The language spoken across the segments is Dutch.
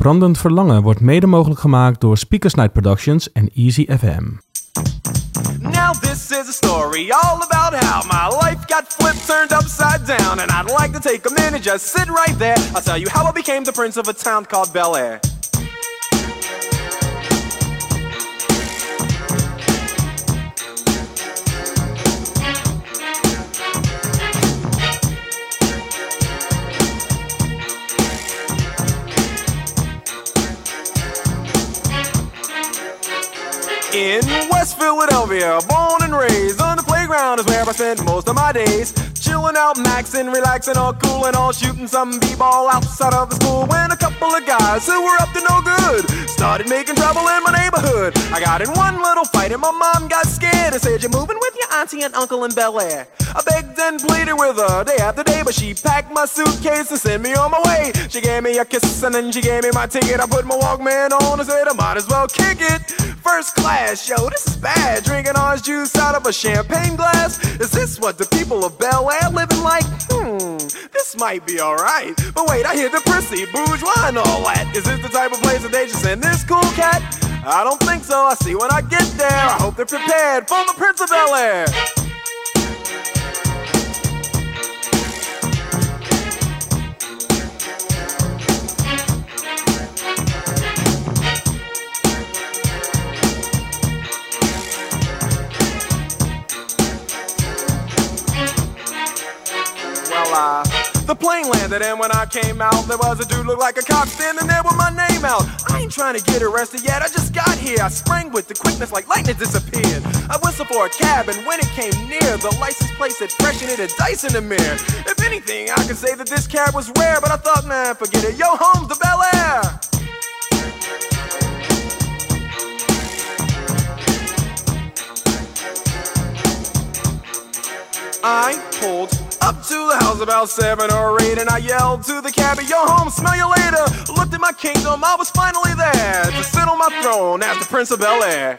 Brandend Verlangen wordt mede mogelijk gemaakt door Speakers Night Productions en Easy FM. Now this is a story all about how my life got flipped, turned upside down, and I'd like to take a minute, just sit right there. I'll tell you how I became the prince of a town called Bel Air. In West Philadelphia, born and raised on the playground is where I spent most of my days. Chilling out, maxing, relaxing, all cool and all shooting some b-ball outside of the school. When a couple of guys who were up to no good started making trouble in my neighborhood. I got in one little fight and my mom got scared and said, "You're moving with your auntie and uncle in Bel Air." I begged and pleaded with her day after day, but she packed my suitcase and sent me on my way. She gave me a kiss and then she gave me my ticket. I put my Walkman on and said I might as well kick it. First class, yo, this is bad. Drinking orange juice out of a champagne glass. Is this what the people of Bel Air living like? Hmm, this might be alright. But wait, I hear the prissy, bourgeois, and all that. Is this the type of place that they just send this cool cat? I don't think so. I see when I get there. I hope they're prepared for the Prince of Bel Air. Uh, the plane landed, and when I came out, there was a dude look like a cop standing there with my name out. I ain't trying to get arrested yet, I just got here. I sprang with the quickness like lightning disappeared. I whistled for a cab, and when it came near, the license plate said fresh and it had dice in the mirror. If anything, I could say that this cab was rare, but I thought, man, forget it. Yo, home's the Bel Air. I pulled up to the house about seven or eight, and I yelled to the cabbie, "Yo, home, smell you later." Looked at my kingdom, I was finally there to sit on my throne as the Prince of Bel Air.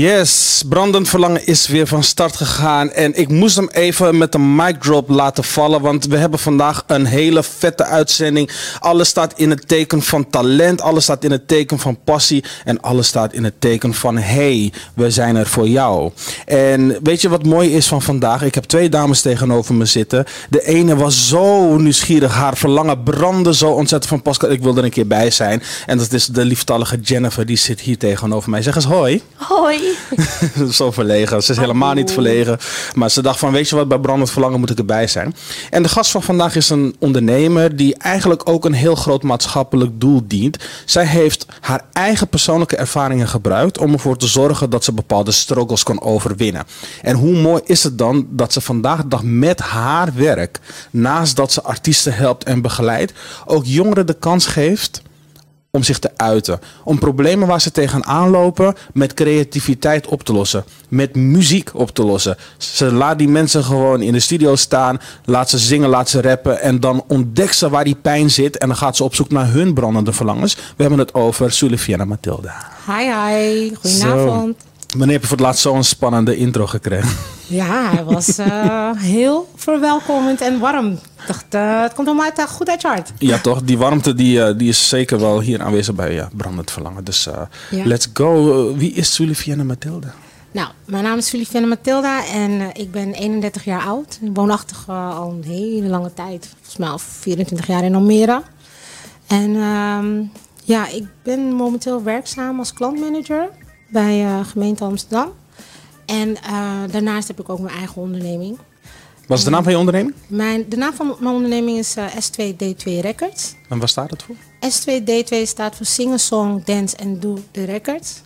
Yes, Brandend Verlangen is weer van start gegaan. En ik moest hem even met een mic drop laten vallen. Want we hebben vandaag een hele vette uitzending. Alles staat in het teken van talent. Alles staat in het teken van passie. En alles staat in het teken van hey, we zijn er voor jou. En weet je wat mooi is van vandaag? Ik heb twee dames tegenover me zitten. De ene was zo nieuwsgierig. Haar verlangen brandde zo ontzettend van Pascal. Ik wil er een keer bij zijn. En dat is de lieftallige Jennifer. Die zit hier tegenover mij. Zeg eens hoi. Hoi. zo verlegen. Ze is helemaal niet verlegen. Maar ze dacht van, weet je wat, bij Brandend Verlangen moet ik erbij zijn. En de gast van vandaag is een ondernemer die eigenlijk ook een heel groot maatschappelijk doel dient. Zij heeft haar eigen persoonlijke ervaringen gebruikt om ervoor te zorgen dat ze bepaalde struggles kan overwinnen. En hoe mooi is het dan dat ze vandaag de dag met haar werk, naast dat ze artiesten helpt en begeleidt, ook jongeren de kans geeft om zich te uiten. Om problemen waar ze tegenaan lopen met creativiteit op te lossen. Met muziek op te lossen. Ze laat die mensen gewoon in de studio staan. Laat ze zingen, laat ze rappen. En dan ontdekt ze waar die pijn zit. En dan gaat ze op zoek naar hun brandende verlangens. We hebben het over Sulefiana Matilda. Hi, hi. Goedenavond. Zo. Wanneer heb je voor het laatst zo'n spannende intro gekregen? Ja, hij was uh, heel verwelkomend en warm. Ik dacht, uh, het komt allemaal uit, uh, goed uit je hart. Ja, toch? Die warmte die, die is zeker wel hier aanwezig bij ja, Brandend Verlangen. Dus ja. let's go. wie is Sulifiana Matilda? Nou, mijn naam is Sulifiana Matilda en ik ben 31 jaar oud. Woonachtig al een hele lange tijd. Volgens mij al 24 jaar in Almere. En ehm, ja, ik ben momenteel werkzaam als klantmanager bij gemeente Amsterdam. En uh, daarnaast heb ik ook mijn eigen onderneming. Wat is de naam van je onderneming? Mijn, de naam van mijn onderneming is uh, S2D2 Records. En waar staat het voor? S2D2 staat voor Sing a Song, Dance and Do the Records.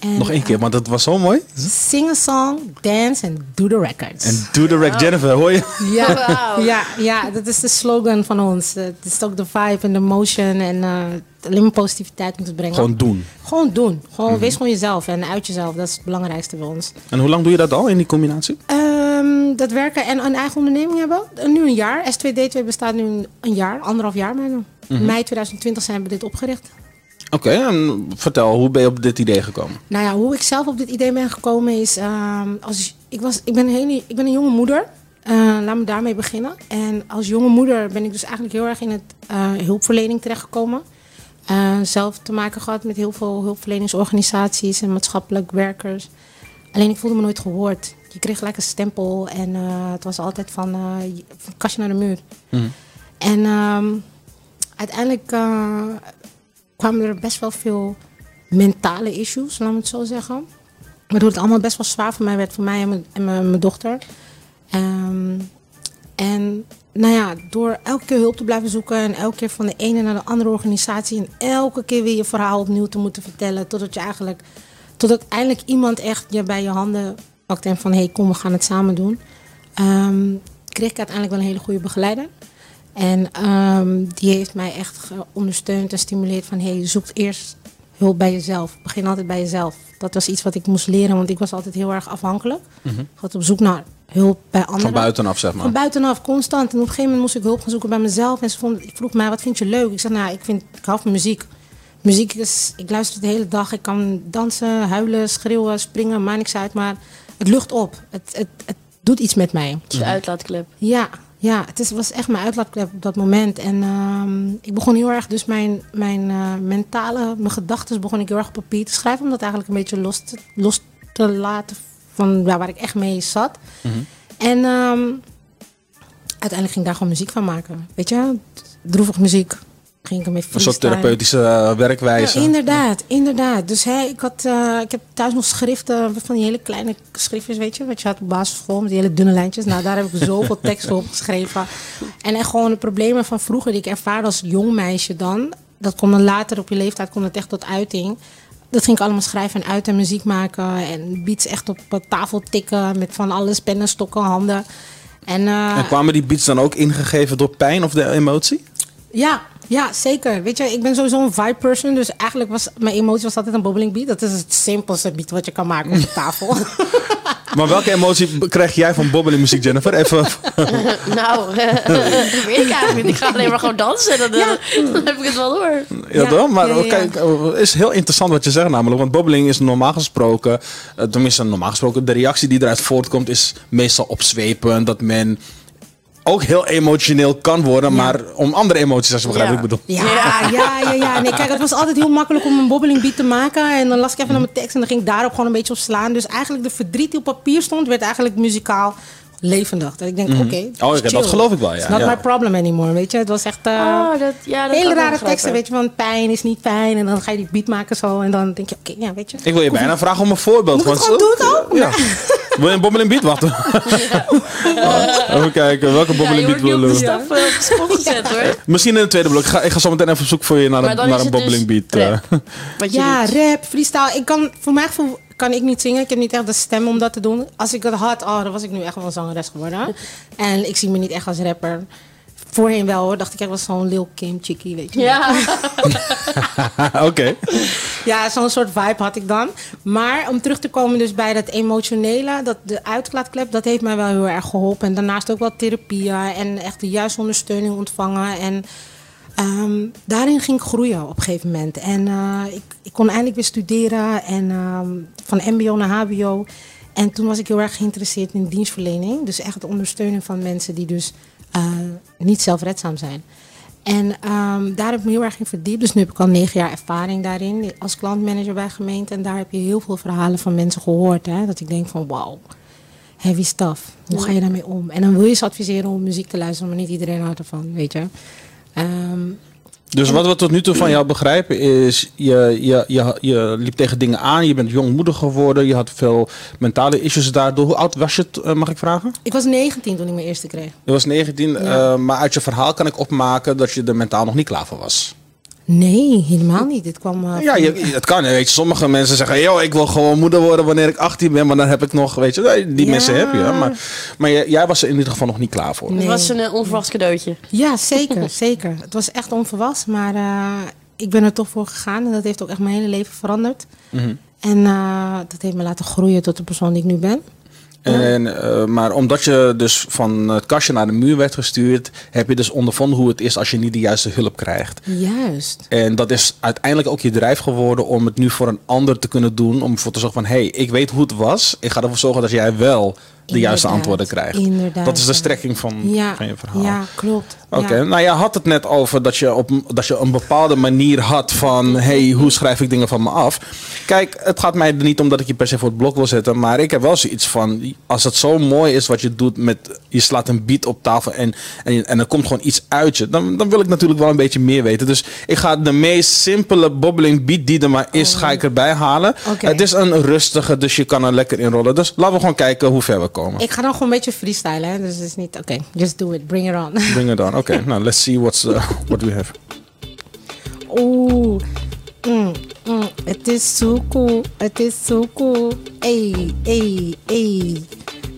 En, Nog één keer, eh, want dat was zo mooi. sing a song, dance and do the records. En do the rec Jennifer, hoor je? Ja, Wauw. ja, ja, dat is de slogan van ons. Eh, Het is ook de vibe en de motion en eh, alleen maar positiviteit moeten brengen. Gewoon doen. Gewoon doen. Gewoon, Wees gewoon jezelf en uit jezelf. Dat is het belangrijkste bij ons. En hoe lang doe je dat al in die combinatie? Ehm, dat werken en een eigen onderneming hebben. Nu een jaar. S2D2 bestaat nu een- jaar, anderhalf jaar bijna. Mei 2020 zijn we dit opgericht. Oké, en vertel, hoe ben je op dit idee gekomen? Nou ja, hoe ik zelf op dit idee ben gekomen is... ehm, als, ik, was, ik, ben een hele, ik ben een jonge moeder. Eh, laat me daarmee beginnen. En als jonge moeder ben ik dus eigenlijk heel erg in het eh, hulpverlening terechtgekomen. Eh, zelf te maken gehad met heel veel hulpverleningsorganisaties en maatschappelijk werkers. Alleen ik voelde me nooit gehoord. Je kreeg gelijk een stempel en eh, het was altijd van, van kastje naar de muur. En ehm, uiteindelijk kwamen er best wel veel mentale issues, laat me het zo zeggen. Waardoor het allemaal best wel zwaar voor mij werd, voor mij en mijn, en mijn, mijn dochter. Ehm, en nou ja, door elke keer hulp te blijven zoeken en elke keer van de ene naar de andere organisatie en elke keer weer je verhaal opnieuw te moeten vertellen, totdat je eigenlijk, totdat eindelijk iemand echt je bij je handen pakt en van hé, hey, kom, we gaan het samen doen. Ehm, kreeg ik uiteindelijk wel een hele goede begeleider. En ehm, die heeft mij echt ondersteund en stimuleerd van hé, hey, zoek eerst hulp bij jezelf. Begin altijd bij jezelf. Dat was iets wat ik moest leren, want ik was altijd heel erg afhankelijk. Ik was op zoek naar hulp bij anderen. Van buitenaf, zeg maar. Van buitenaf, constant. En op een gegeven moment moest ik hulp gaan zoeken bij mezelf. En ze vond, ik vroeg mij, wat vind je leuk? Ik zei, nou, ik, vind, ik hou van muziek. Muziek is, ik luister de hele dag. Ik kan dansen, huilen, schreeuwen, springen, maakt niks uit. Maar het lucht op. Het, het, het doet iets met mij. Het is de uitlaatklep. Ja, ja het is, was echt mijn uitlaatklep op dat moment. En ehm, ik begon heel erg, dus mijn, mijn eh, mentale, mijn gedachten begon ik heel erg op papier te schrijven. Om dat eigenlijk een beetje los te, los te laten van ja, waar ik echt mee zat. En ehm, uiteindelijk ging ik daar gewoon muziek van maken. Weet je, droevig muziek. Ging ik ermee Een soort therapeutische eh, werkwijze. Ja, inderdaad, inderdaad. Dus hè, ik, had, eh, ik heb thuis nog schriften, van die hele kleine schriftjes, weet je, wat je had op basisschool, met die hele dunne lijntjes. Nou, daar heb ik zoveel teksten op geschreven. En echt gewoon de problemen van vroeger die ik ervaarde als jong meisje dan, dat komt dan later op je leeftijd, komt het echt tot uiting. Dat ging ik allemaal schrijven en uit en muziek maken en beats echt op eh, tafel tikken met van alles, pennen, stokken, handen. En, eh, En kwamen die beats dan ook ingegeven door pijn of de emotie? Ja, ja, zeker. Weet je, ik ben sowieso een vibe person. Dus eigenlijk was mijn emotie was altijd een bobbeling beat. Dat is het simpelste beat wat je kan maken op de tafel. Maar welke emotie krijg jij van bobbeling muziek, Jennifer? Even, Nou, weet ik eigenlijk niet. Ik ga alleen maar gewoon dansen. Dan, dan heb ik het wel door. ja, Ja, toch? Maar ja, ja, ja. kijk, het is heel interessant wat je zegt namelijk. Want bobbeling is normaal gesproken, eh, tenminste normaal gesproken, de reactie die eruit voortkomt is meestal opzwepend. Dat men ook heel emotioneel kan worden, maar om andere emoties, als je begrijpt wat ik bedoel. Ja, ja, ja, ja. Nee, kijk, het was altijd heel makkelijk om een bobbeling beat te maken. En dan las ik even naar mijn tekst en dan ging ik daarop gewoon een beetje op slaan. Dus eigenlijk de verdriet die op papier stond, werd eigenlijk muzikaal levendig. Dat ik denk, oké. het Oh, dat geloof ik wel, ja, It's not ja. my problem anymore, weet je. Het was echt... eh, Oh, dat, ja, dat hele ik rare teksten, weet je, van pijn is niet pijn. En dan ga je die beat maken zo. En dan denk je, oké, ja, weet je. Ik wil je bijna vragen om een voorbeeld. Moet ik het want- gewoon doen dan? Ja. Wil je een bobbeling beat wachten? Even kijken, welke Ja, bobbeling je beat willen we? eh, de spot gezet hoor. Misschien in het tweede blok. Ik ga, ik ga zo meteen even op zoek voor je naar Maar een, dan naar is een het dus bobbeling beat. eh. rap. Wat je Ja, doet. rap, freestyle. Ik kan, voor mijn gevoel kan ik niet zingen. Ik heb niet echt de stem om dat te doen. Als ik het had, oh, dan was ik nu echt wel een zangeres geworden. En ik zie me niet echt als rapper. Voorheen wel hoor, dacht ik echt was zo'n Lil Kim chickie, weet je. Ja, Oké. Ja, zo'n soort vibe had ik dan. Maar om terug te komen dus bij dat emotionele, dat de uitlaatklep, dat heeft mij wel heel erg geholpen. En daarnaast ook wel therapieën en echt de juiste ondersteuning ontvangen. En ehm, daarin ging ik groeien op een gegeven moment. En eh, ik, ik kon eindelijk weer studeren en ehm, van mbo naar hbo. En toen was ik heel erg geïnteresseerd in dienstverlening. Dus echt het ondersteunen van mensen die dus eh, niet zelfredzaam zijn. En ehm, daar heb ik me heel erg in verdiept. Dus nu heb ik al negen jaar ervaring daarin als klantmanager bij gemeente. En daar heb je heel veel verhalen van mensen gehoord. Hè, dat ik denk van wauw, heavy stuff. Hoe ga je daarmee om? En dan wil je ze adviseren om muziek te luisteren, maar niet iedereen houdt ervan, weet je. Ehm, Dus wat we tot nu toe van jou begrijpen is, je, je, je, je liep tegen dingen aan, je bent jongmoedig geworden, je had veel mentale issues daardoor. Hoe oud was je, eh, mag ik vragen? ik was 19 toen ik mijn eerste kreeg. Je was 19, Ja. eh, maar uit je verhaal kan ik opmaken dat je er mentaal nog niet klaar voor was. Nee, helemaal niet. Dit kwam... eh, Ja, je, het kan. Weet je, sommige mensen zeggen, yo, ik wil gewoon moeder worden wanneer ik 18 ben, maar dan heb ik nog, weet je, die Ja. mensen heb je. Maar, maar jij- jij was er in ieder geval nog niet klaar voor. Het was een eh, onverwacht cadeautje. Ja, zeker, zeker. Het was echt onverwachts, maar eh, ik ben er toch voor gegaan. En dat heeft ook echt mijn hele leven veranderd. Mhm. En eh, dat heeft me laten groeien tot de persoon die ik nu ben. En, eh, maar omdat je dus van het kastje naar de muur werd gestuurd, heb je dus ondervonden hoe het is als je niet de juiste hulp krijgt. Juist. En dat is uiteindelijk ook je drijf geworden om het nu voor een ander te kunnen doen. Om ervoor te zorgen van, hé, hey, ik weet hoe het was. Ik ga ervoor zorgen dat jij wel de juiste antwoorden krijgt. inderdaad, dat is de strekking van, Ja, van je verhaal. ja klopt. Oké, Ja. nou je had het net over dat je, op, dat je een bepaalde manier had van... hey, hoe schrijf ik dingen van me af? Kijk, het gaat mij er niet om dat ik je per se voor het blok wil zetten... maar ik heb wel zoiets van... als het zo mooi is wat je doet met... je slaat een beat op tafel en, en, en er komt gewoon iets uit je... Dan, dan wil ik natuurlijk wel een beetje meer weten. Dus ik ga de meest simpele bobbeling beat die er maar is... ga ik erbij halen. Het is een rustige, dus je kan er lekker in rollen. Dus laten we gewoon kijken hoe ver we komen. Ik ga dan gewoon een beetje freestylen, hè? dus het is niet... Oké, just do it, bring it on. Bring it on. Oké, nou, let's see what's, uh, what we have. Oeh, mm, mm, het is zo cool, het is zo cool. Ey, ey, ey.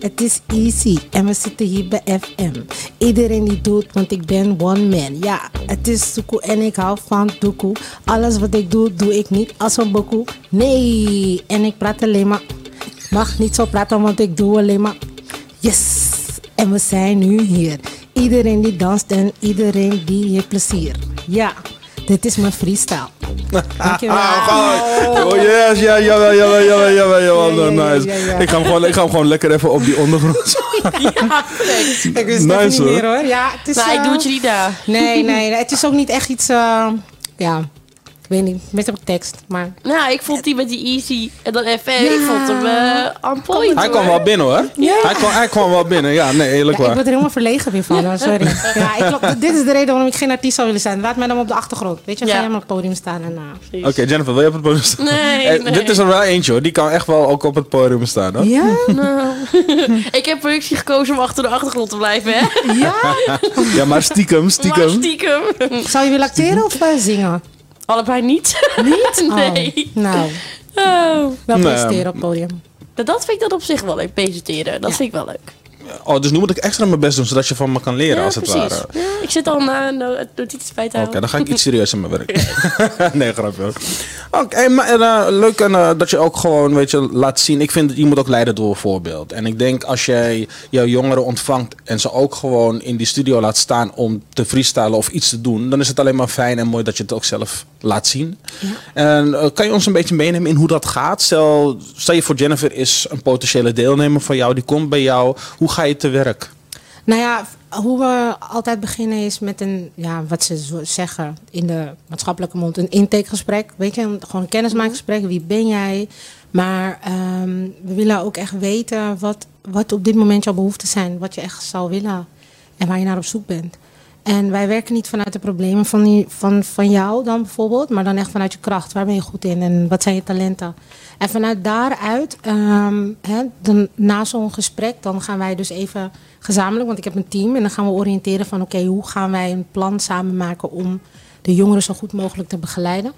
Het is easy en we zitten hier bij FM. Iedereen die doet, want ik ben one man. Ja, het is cool en ik hou van doekoe. Alles wat ik doe, doe ik niet als een boekoe. Nee, en ik praat alleen maar. Mag niet zo praten, want ik doe alleen maar. Yes, en we zijn nu hier. Iedereen die danst en iedereen die heeft plezier. Ja, dit is mijn freestyle. Dankjewel. Ah, Oh yes, ja, jawel, jawel, jawel, jawel, jawel. Ja, ja, ja, nice. ja, ja. Ik, ga hem gewoon, ik ga hem gewoon lekker even op die ondergrond. Ja, perfect. Ik wist Nice, het niet hoor. meer hoor. Ja, het is, Nou, ik eh, doe het je niet na. Nee, nee, het is ook niet echt iets... eh, ja, weet niet. Meestal heb ik tekst, maar... Nou, ik vond die met die easy en dan FM. Ik vond hem eh on point. Hij kwam wel binnen hoor. Ja. Hij, kwam, hij kwam wel binnen, ja, nee, eerlijk Ja, ik waar. word er helemaal verlegen weer van, sorry. Ja, ik, dit is de reden waarom ik geen artiest zou willen zijn. Laat mij dan op de achtergrond. Weet je, ga jij maar op het podium staan en... eh, Oké, Jennifer, wil je op het podium staan? Nee, Eh, nee. Dit is er wel eentje hoor, die kan echt wel ook op het podium staan hoor. Ja? Nou, ik heb productie gekozen om achter de achtergrond te blijven, hè? Ja? Ja, maar stiekem, Maar stiekem. stiekem. Zou je willen acteren of eh, zingen? Allebei niet. Niet? Oh, Nee. Nou, Oh. wel presenteren op het podium. Nou, Dat vind ik dan op zich wel leuk, presenteren. Dat Ja. vind ik wel leuk. Oh, dus nu moet ik extra mijn best doen, zodat je van me kan leren ja, als het precies. ware. Ja, ik zit al naar no notities bij te Oké, dan ga ik iets serieus in mijn werk. nee, grapje. Oké, maar eh, leuk en, eh, dat je ook gewoon, weet je, laat zien. Ik vind, dat je moet ook leiden door een voorbeeld. En ik denk als jij jouw jongeren ontvangt en ze ook gewoon in die studio laat staan om te freestylen of iets te doen, dan is het alleen maar fijn en mooi dat je het ook zelf laat zien. En eh, kan je ons een beetje meenemen in hoe dat gaat? Stel, stel je voor Jennifer is een potentiële deelnemer van jou, die komt bij jou. Hoe ga je te werk? Nou ja, hoe we altijd beginnen is met een, ja, wat ze zeggen in de maatschappelijke mond, een intakegesprek. Weet je, gewoon een kennismakingsgesprek. Wie ben jij? Maar ehm, we willen ook echt weten wat, wat op dit moment jouw behoeften zijn. Wat je echt zou willen en waar je naar op zoek bent. En wij werken niet vanuit de problemen van, die, van, van jou dan bijvoorbeeld, maar dan echt vanuit je kracht. Waar ben je goed in en wat zijn je talenten? En vanuit daaruit, hè, dan, na zo'n gesprek, dan gaan wij dus even gezamenlijk, want ik heb een team, en dan gaan we oriënteren van oké, hoe gaan wij een plan samen maken om de jongeren zo goed mogelijk te begeleiden.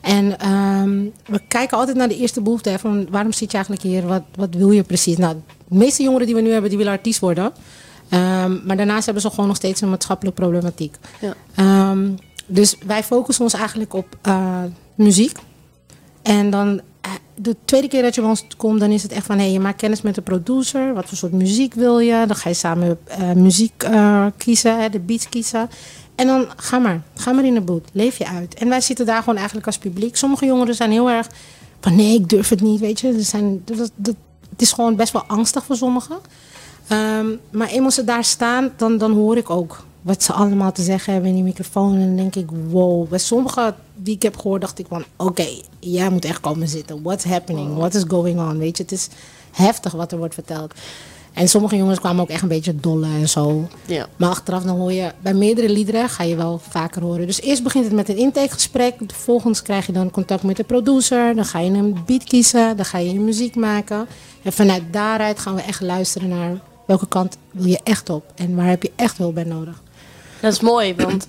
En ehm, we kijken altijd naar de eerste behoefte. Van waarom zit je eigenlijk hier? Wat, wat wil je precies? Nou, de meeste jongeren die we nu hebben, die willen artiest worden. Ehm, maar daarnaast hebben ze gewoon nog steeds een maatschappelijke problematiek. Ja. Ehm, dus wij focussen ons eigenlijk op eh, muziek. En dan eh, de tweede keer dat je bij ons komt, dan is het echt van... Hey, je maakt kennis met de producer. Wat voor soort muziek wil je? Dan ga je samen eh, muziek kiezen, hè, de beats kiezen. En dan ga maar. Ga maar in de boot. Leef je uit. En wij zitten daar gewoon eigenlijk als publiek. Sommige jongeren zijn heel erg van... Nee, ik durf het niet, weet je. Er zijn, dat, dat, het is gewoon best wel angstig voor sommigen. Ehm, maar eenmaal ze daar staan, dan, dan hoor ik ook wat ze allemaal te zeggen hebben in die microfoon. En dan denk ik, wow. Bij sommige die ik heb gehoord, dacht ik van... Oké, jij moet echt komen zitten. What's happening? What is going on? Weet je, het is heftig wat er wordt verteld. En sommige jongens kwamen ook echt een beetje dolle en zo. Ja. Maar achteraf dan hoor je, bij meerdere liederen ga je wel vaker horen. Dus eerst begint het met een intakegesprek. Vervolgens krijg je dan contact met de producer. Dan ga je een beat kiezen. Dan ga je je muziek maken. En vanuit daaruit gaan we echt luisteren naar welke kant wil je echt op. En waar heb je echt hulp bij nodig. Dat is mooi, want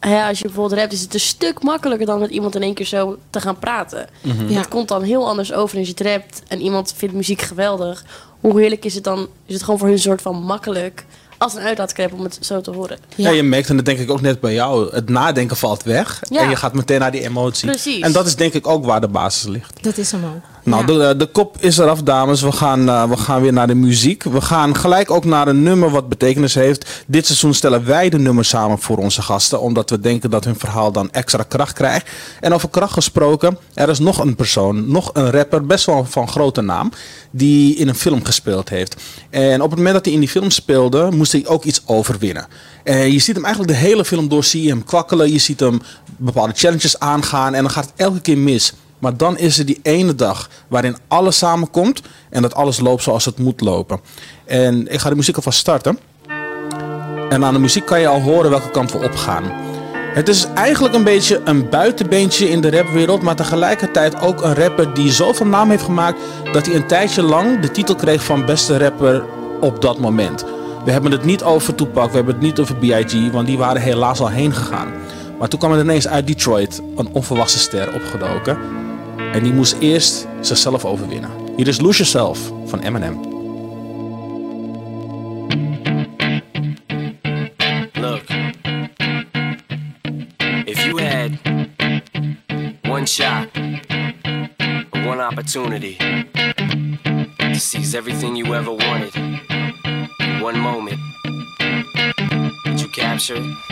hè, als je bijvoorbeeld rapt, is het een stuk makkelijker dan met iemand in één keer zo te gaan praten. Ja. Het komt dan heel anders over als je het rapt en iemand vindt muziek geweldig. Hoe heerlijk is het dan? Is het gewoon voor hun soort van makkelijk als een uitlaatklep om het zo te horen? Ja. je merkt, en dat denk ik ook net bij jou, het nadenken valt weg. Ja. En je gaat meteen naar die emotie. Precies. En dat is denk ik ook waar de basis ligt. Dat is hem ook. Nou, de, de kop is eraf, dames. We gaan, eh, we gaan weer naar de muziek. We gaan gelijk ook naar een nummer wat betekenis heeft. Dit seizoen stellen wij de nummers samen voor onze gasten. Omdat we denken dat hun verhaal dan extra kracht krijgt. En over kracht gesproken, er is nog een persoon, nog een rapper, best wel van grote naam. Die in een film gespeeld heeft. En op het moment dat hij in die film speelde, moest hij ook iets overwinnen. En je ziet hem eigenlijk de hele film door, zie je hem kwakkelen. Je ziet hem bepaalde challenges aangaan. En dan gaat het elke keer mis. Maar dan is er die ene dag waarin alles samenkomt en dat alles loopt zoals het moet lopen. En ik ga de muziek alvast starten. En aan de muziek kan je al horen welke kant we opgaan. Het is eigenlijk een beetje een buitenbeentje in de rapwereld, maar tegelijkertijd ook een rapper die zoveel naam heeft gemaakt dat hij een tijdje lang de titel kreeg van beste rapper op dat moment. We hebben het niet over Tupac, we hebben het niet over B.I.G., want die waren helaas al heen gegaan. Maar toen kwam er ineens uit Detroit een onverwachte ster opgedoken. En die moest eerst zichzelf overwinnen. Hier is Lose Yourself van Eminem. Look, if you had one shot, one opportunity to seize everything you ever wanted one moment, did you capture it?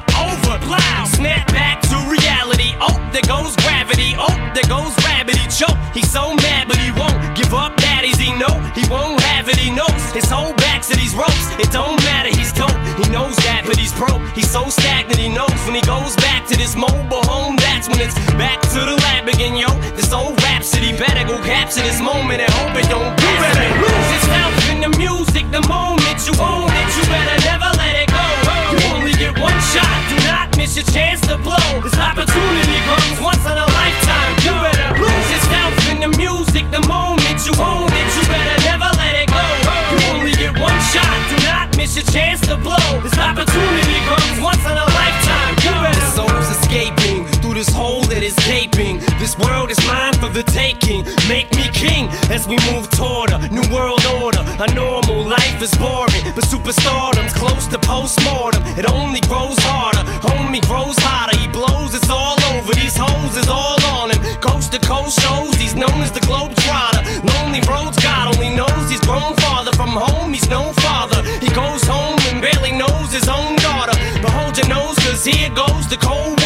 Snap back to reality. Oh, there goes gravity. Oh, there goes. He choke. He's so mad, but he won't give up. Daddies, he know he won't have it. He knows his whole back to these ropes. It don't matter. He's dope. He knows that, but he's broke. He's so stagnant. He knows when he goes back to this mobile home. That's when it's back to the lab again, yo. This old rhapsody better go capture this moment and hope it don't. You better lose yourself in the music. The moment you own miss your chance to blow. This opportunity comes once in a lifetime. You better lose yourself in the music. The moment you own it, you better never let it go. You only get one shot. Do not miss your chance to blow. This opportunity comes once in a lifetime. You better. The soul's escaping through this hole that is gaping. This world is mine for the taking. Make me king as we move toward a new world order. A normal life is boring, but superstardom's close to postmortem. It only grows harder. Homie grows hotter. He blows. It's all over. These hoes is all on him. Coast to coast shows. He's known as the globe trotter. Lonely roads. God only knows he's grown farther from home. He's no father. He goes home and barely knows his own daughter. But hold your nose, cause here goes the cold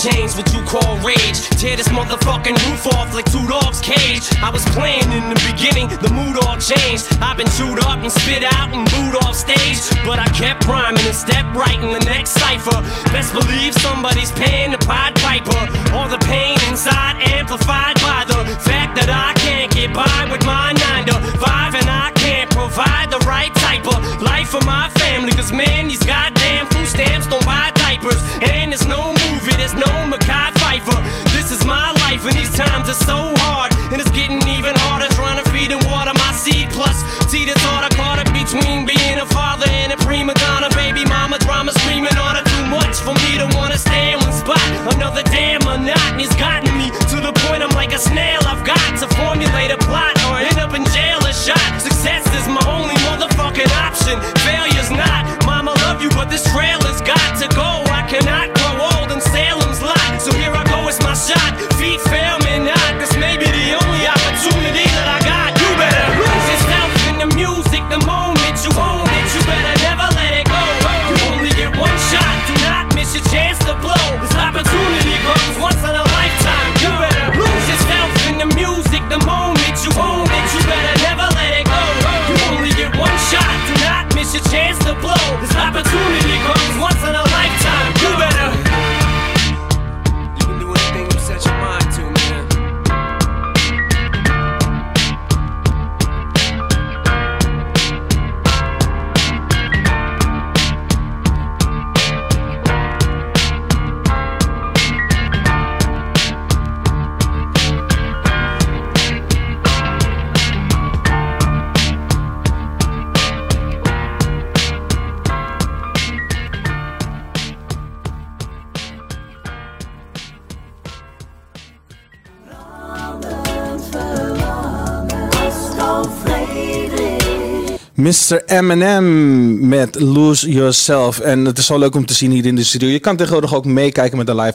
Change what you call rage. Tear this motherfucking roof off like two dogs' cage. I was playing in the beginning, the mood all changed. I've been chewed up and spit out and booed off stage. But I kept rhyming and stepped right in the next cipher. Best believe somebody's paying the Pied Piper. All the pain inside amplified by the fact that I can't get by with my 9 to 5 and I can't provide the right type of life for my family. Cause man, these goddamn food stamps don't buy diapers. And there's no movie, there's no Mackay Pfeiffer. This is my life and these times are so hard. And it's getting even harder trying to feed and water my seed. Plus, see the thought I caught it between being a father and a prima donna. Baby mama drama screaming on it too much for me to wanna stay in one spot. Another damn monotony's gotten me to the point I'm like a snail. I've got to formulate a shot. Success is my only motherfucking option. Failure's not. Mama love you, but this trail Mr. Eminem met Lose Yourself. En het is zo leuk om te zien hier in de studio. Je kan tegenwoordig ook meekijken met de live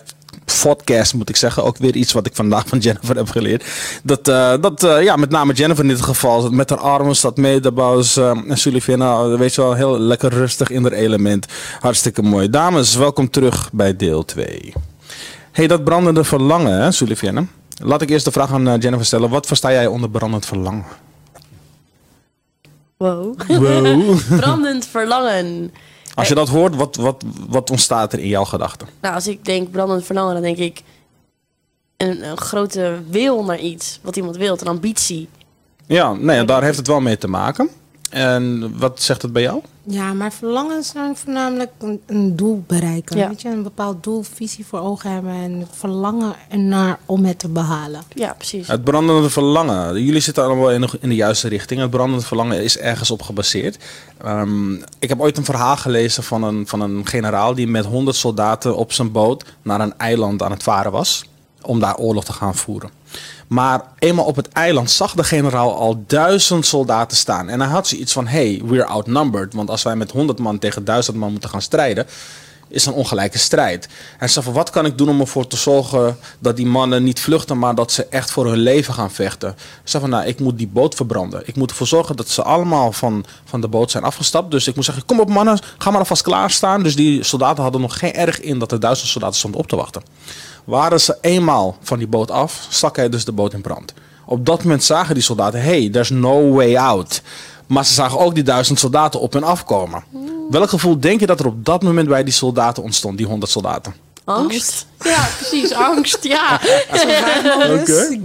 podcast, moet ik zeggen. Ook weer iets wat ik vandaag van Jennifer heb geleerd. Dat, eh, dat eh, ja, met name Jennifer in dit geval, met haar armen staat mee, de uh, en Sullivan, weet je wel, heel lekker rustig in haar element. Hartstikke mooi. Dames, welkom terug bij deel 2. hey, dat brandende verlangen, hè. Laat ik eerst de vraag aan Jennifer stellen. Wat versta jij onder brandend verlangen? Wow. Wow. Brandend verlangen. Als je dat hoort, wat, wat, wat ontstaat er in jouw gedachten? Nou, als ik denk brandend verlangen, dan denk ik een, een grote wil naar iets. Wat iemand wil, een ambitie. Ja, nee, daar heeft het wel mee te maken. En wat zegt het bij jou? Ja, maar verlangens zijn voornamelijk een, een doel bereiken. Ja. Weet je, een bepaald doel, visie voor ogen hebben en het verlangen ernaar om het te behalen. Ja, precies. Het brandende verlangen. Jullie zitten allemaal in de, in de juiste richting. Het brandende verlangen is ergens op gebaseerd. Ehm, ik heb ooit een verhaal gelezen van een, van een generaal die met 100 soldaten op zijn boot naar een eiland aan het varen was. Om daar oorlog te gaan voeren. Maar eenmaal op het eiland zag de generaal al duizend soldaten staan. En hij had zoiets van: hey, we're outnumbered. Want als wij met 100 man tegen duizend man moeten gaan strijden, is een ongelijke strijd. Hij zei van: wat kan ik doen om ervoor te zorgen dat die mannen niet vluchten, maar dat ze echt voor hun leven gaan vechten? Hij zei van: nou, ik moet die boot verbranden. Ik moet ervoor zorgen dat ze allemaal van, van de boot zijn afgestapt. Dus ik moet zeggen: kom op mannen, ga maar alvast klaarstaan. Dus die soldaten hadden nog geen erg in dat er duizend soldaten stonden op te wachten. Waren ze eenmaal van die boot af, stak hij dus de boot in brand. Op dat moment zagen die soldaten: hey, there's no way out. Maar ze zagen ook die duizend soldaten op en afkomen. Welk gevoel denk je dat er op dat moment bij die soldaten ontstond, die honderd soldaten? Angst? Ja, precies. Angst, ja. Oké.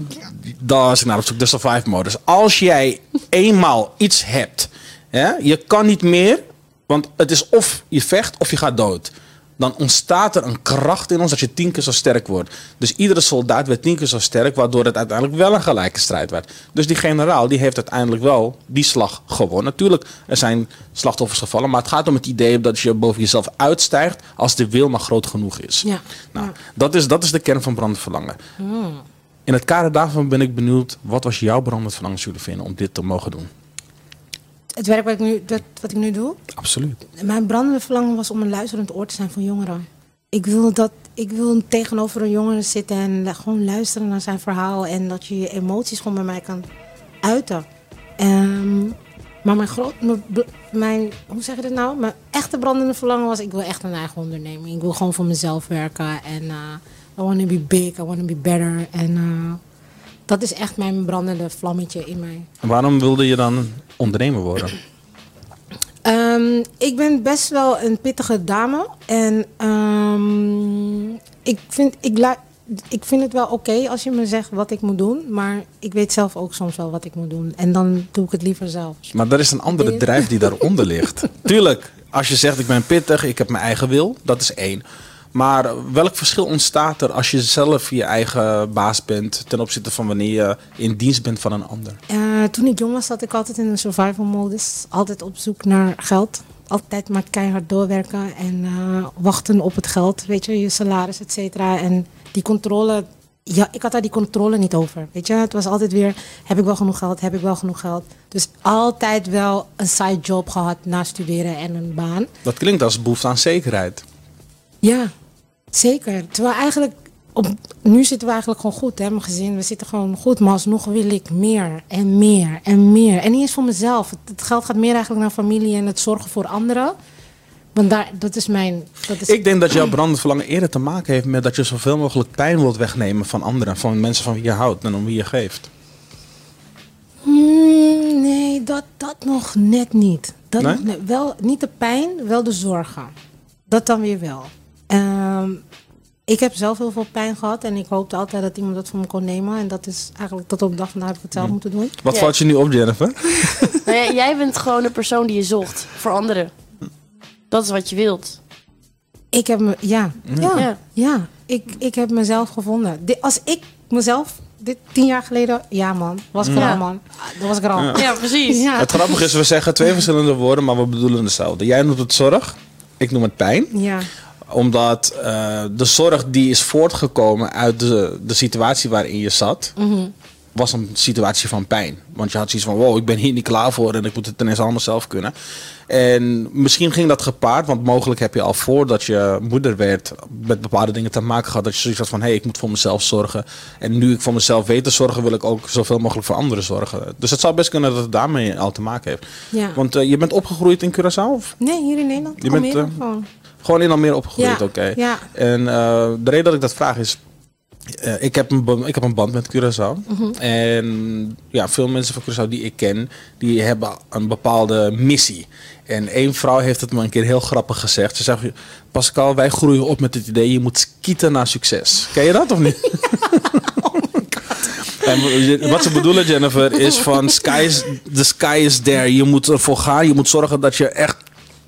Daar was ik naar op zoek. De survive modus. Als jij eenmaal iets hebt, hè, je kan niet meer, want het is of je vecht of je gaat dood. Dan ontstaat er een kracht in ons dat je tien keer zo sterk wordt. Dus iedere soldaat werd tien keer zo sterk, waardoor het uiteindelijk wel een gelijke strijd werd. Dus die generaal die heeft uiteindelijk wel die slag gewonnen. Natuurlijk, er zijn slachtoffers gevallen, maar het gaat om het idee dat je boven jezelf uitstijgt als de wil maar groot genoeg is. Ja. Nou, dat is, dat is de kern van brandend verlangen. In het kader daarvan ben ik benieuwd, wat was jouw brandend verlangen, Julien, om dit te mogen doen? Het werk wat ik nu, dat, wat ik nu doe, Absoluut. mijn brandende verlangen was om een luisterend oor te zijn voor jongeren. Ik wil, dat, ik wil tegenover een jongere zitten en gewoon luisteren naar zijn verhaal. En dat je je emoties gewoon bij mij kan uiten. Ehm, maar mijn, groot, mijn, hoe zeg je dat nou? Mijn echte brandende verlangen was, ik wil echt een eigen onderneming. Ik wil gewoon voor mezelf werken. En eh, I want to be big, I want to be better. En eh, dat is echt mijn brandende vlammetje in mij. En waarom wilde je dan ondernemer worden? Ehm, ik ben best wel een pittige dame. En ehm, ik, vind, ik, ik vind het wel oké als je me zegt wat ik moet doen. Maar ik weet zelf ook soms wel wat ik moet doen. En dan doe ik het liever zelf. Maar er is een andere drijf die daaronder ligt. Tuurlijk, als je zegt ik ben pittig, ik heb mijn eigen wil, dat is één. Maar welk verschil ontstaat er als je zelf je eigen baas bent ten opzichte van wanneer je in dienst bent van een ander? Eh, toen ik jong was, zat ik altijd in een survival modus. Altijd op zoek naar geld. Altijd maar keihard doorwerken en eh, wachten op het geld. Weet je, je salaris, et cetera. En die controle, ja, ik had daar die controle niet over. Weet je, het was altijd weer, heb ik wel genoeg geld, heb ik wel genoeg geld. Dus altijd wel een side job gehad na studeren en een baan. Dat klinkt als behoefte aan zekerheid. Ja, zeker. Terwijl eigenlijk, op, nu zitten we eigenlijk gewoon goed, hè, mijn gezin. We zitten gewoon goed, maar alsnog wil ik meer en meer en meer. En niet eens voor mezelf. Het, het geld gaat meer eigenlijk naar familie en het zorgen voor anderen. Want daar, dat is mijn... Dat is, Ik denk dat jouw brandend verlangen eerder te maken heeft met dat je zoveel mogelijk pijn wilt wegnemen van anderen, van mensen van wie je houdt en om wie je geeft. Hmm, nee, dat, dat nog net niet. Dat Nee? nog net, wel, niet de pijn, wel de zorgen. Dat dan weer wel. Ehm, ik heb zelf heel veel pijn gehad en ik hoopte altijd dat iemand dat van me kon nemen. En dat is eigenlijk tot op de dag vandaag heb ik het zelf moeten doen. Wat Ja. valt je nu op, Jennifer? Nou ja, jij bent gewoon de persoon die je zocht voor anderen. Dat is wat je wilt. Ik heb me, ja, ja, Ja. ja. Ik, ik heb mezelf gevonden. Als ik mezelf, dit tien jaar geleden, ja man, was ik er Ja. al man. Dan was ik er al. Ja, precies. Ja. Het grappige is, we zeggen twee verschillende woorden, maar we bedoelen hetzelfde. Jij noemt het zorg, ik noem het pijn. Ja. Omdat eh, de zorg die is voortgekomen uit de, de situatie waarin je zat. was een situatie van pijn. Want je had zoiets van, wow, ik ben hier niet klaar voor en ik moet het ineens allemaal zelf kunnen. En misschien ging dat gepaard, want mogelijk heb je al voordat je moeder werd met bepaalde dingen te maken gehad. Dat je zoiets had van, hé, hey, ik moet voor mezelf zorgen. En nu ik voor mezelf weet te zorgen, wil ik ook zoveel mogelijk voor anderen zorgen. Dus het zou best kunnen dat het daarmee al te maken heeft. Ja. Want eh, je bent opgegroeid in Curaçao? Of? Nee, hier in Nederland. Je bent, gewoon. Gewoon in Almere opgegroeid, Ja, oké. ja. En eh, de reden dat ik dat vraag is... eh, ik, heb een, ik heb een band met Curaçao. Mhm. En ja, veel mensen van Curaçao die ik ken, die hebben een bepaalde missie. En één vrouw heeft het me een keer heel grappig gezegd. Ze zegt, Pascal, wij groeien op met het idee, je moet skieten naar succes. Ken je dat of niet? En wat ze bedoelen, Jennifer, is van sky is, the sky is there. Je moet ervoor gaan. Je moet zorgen dat je echt,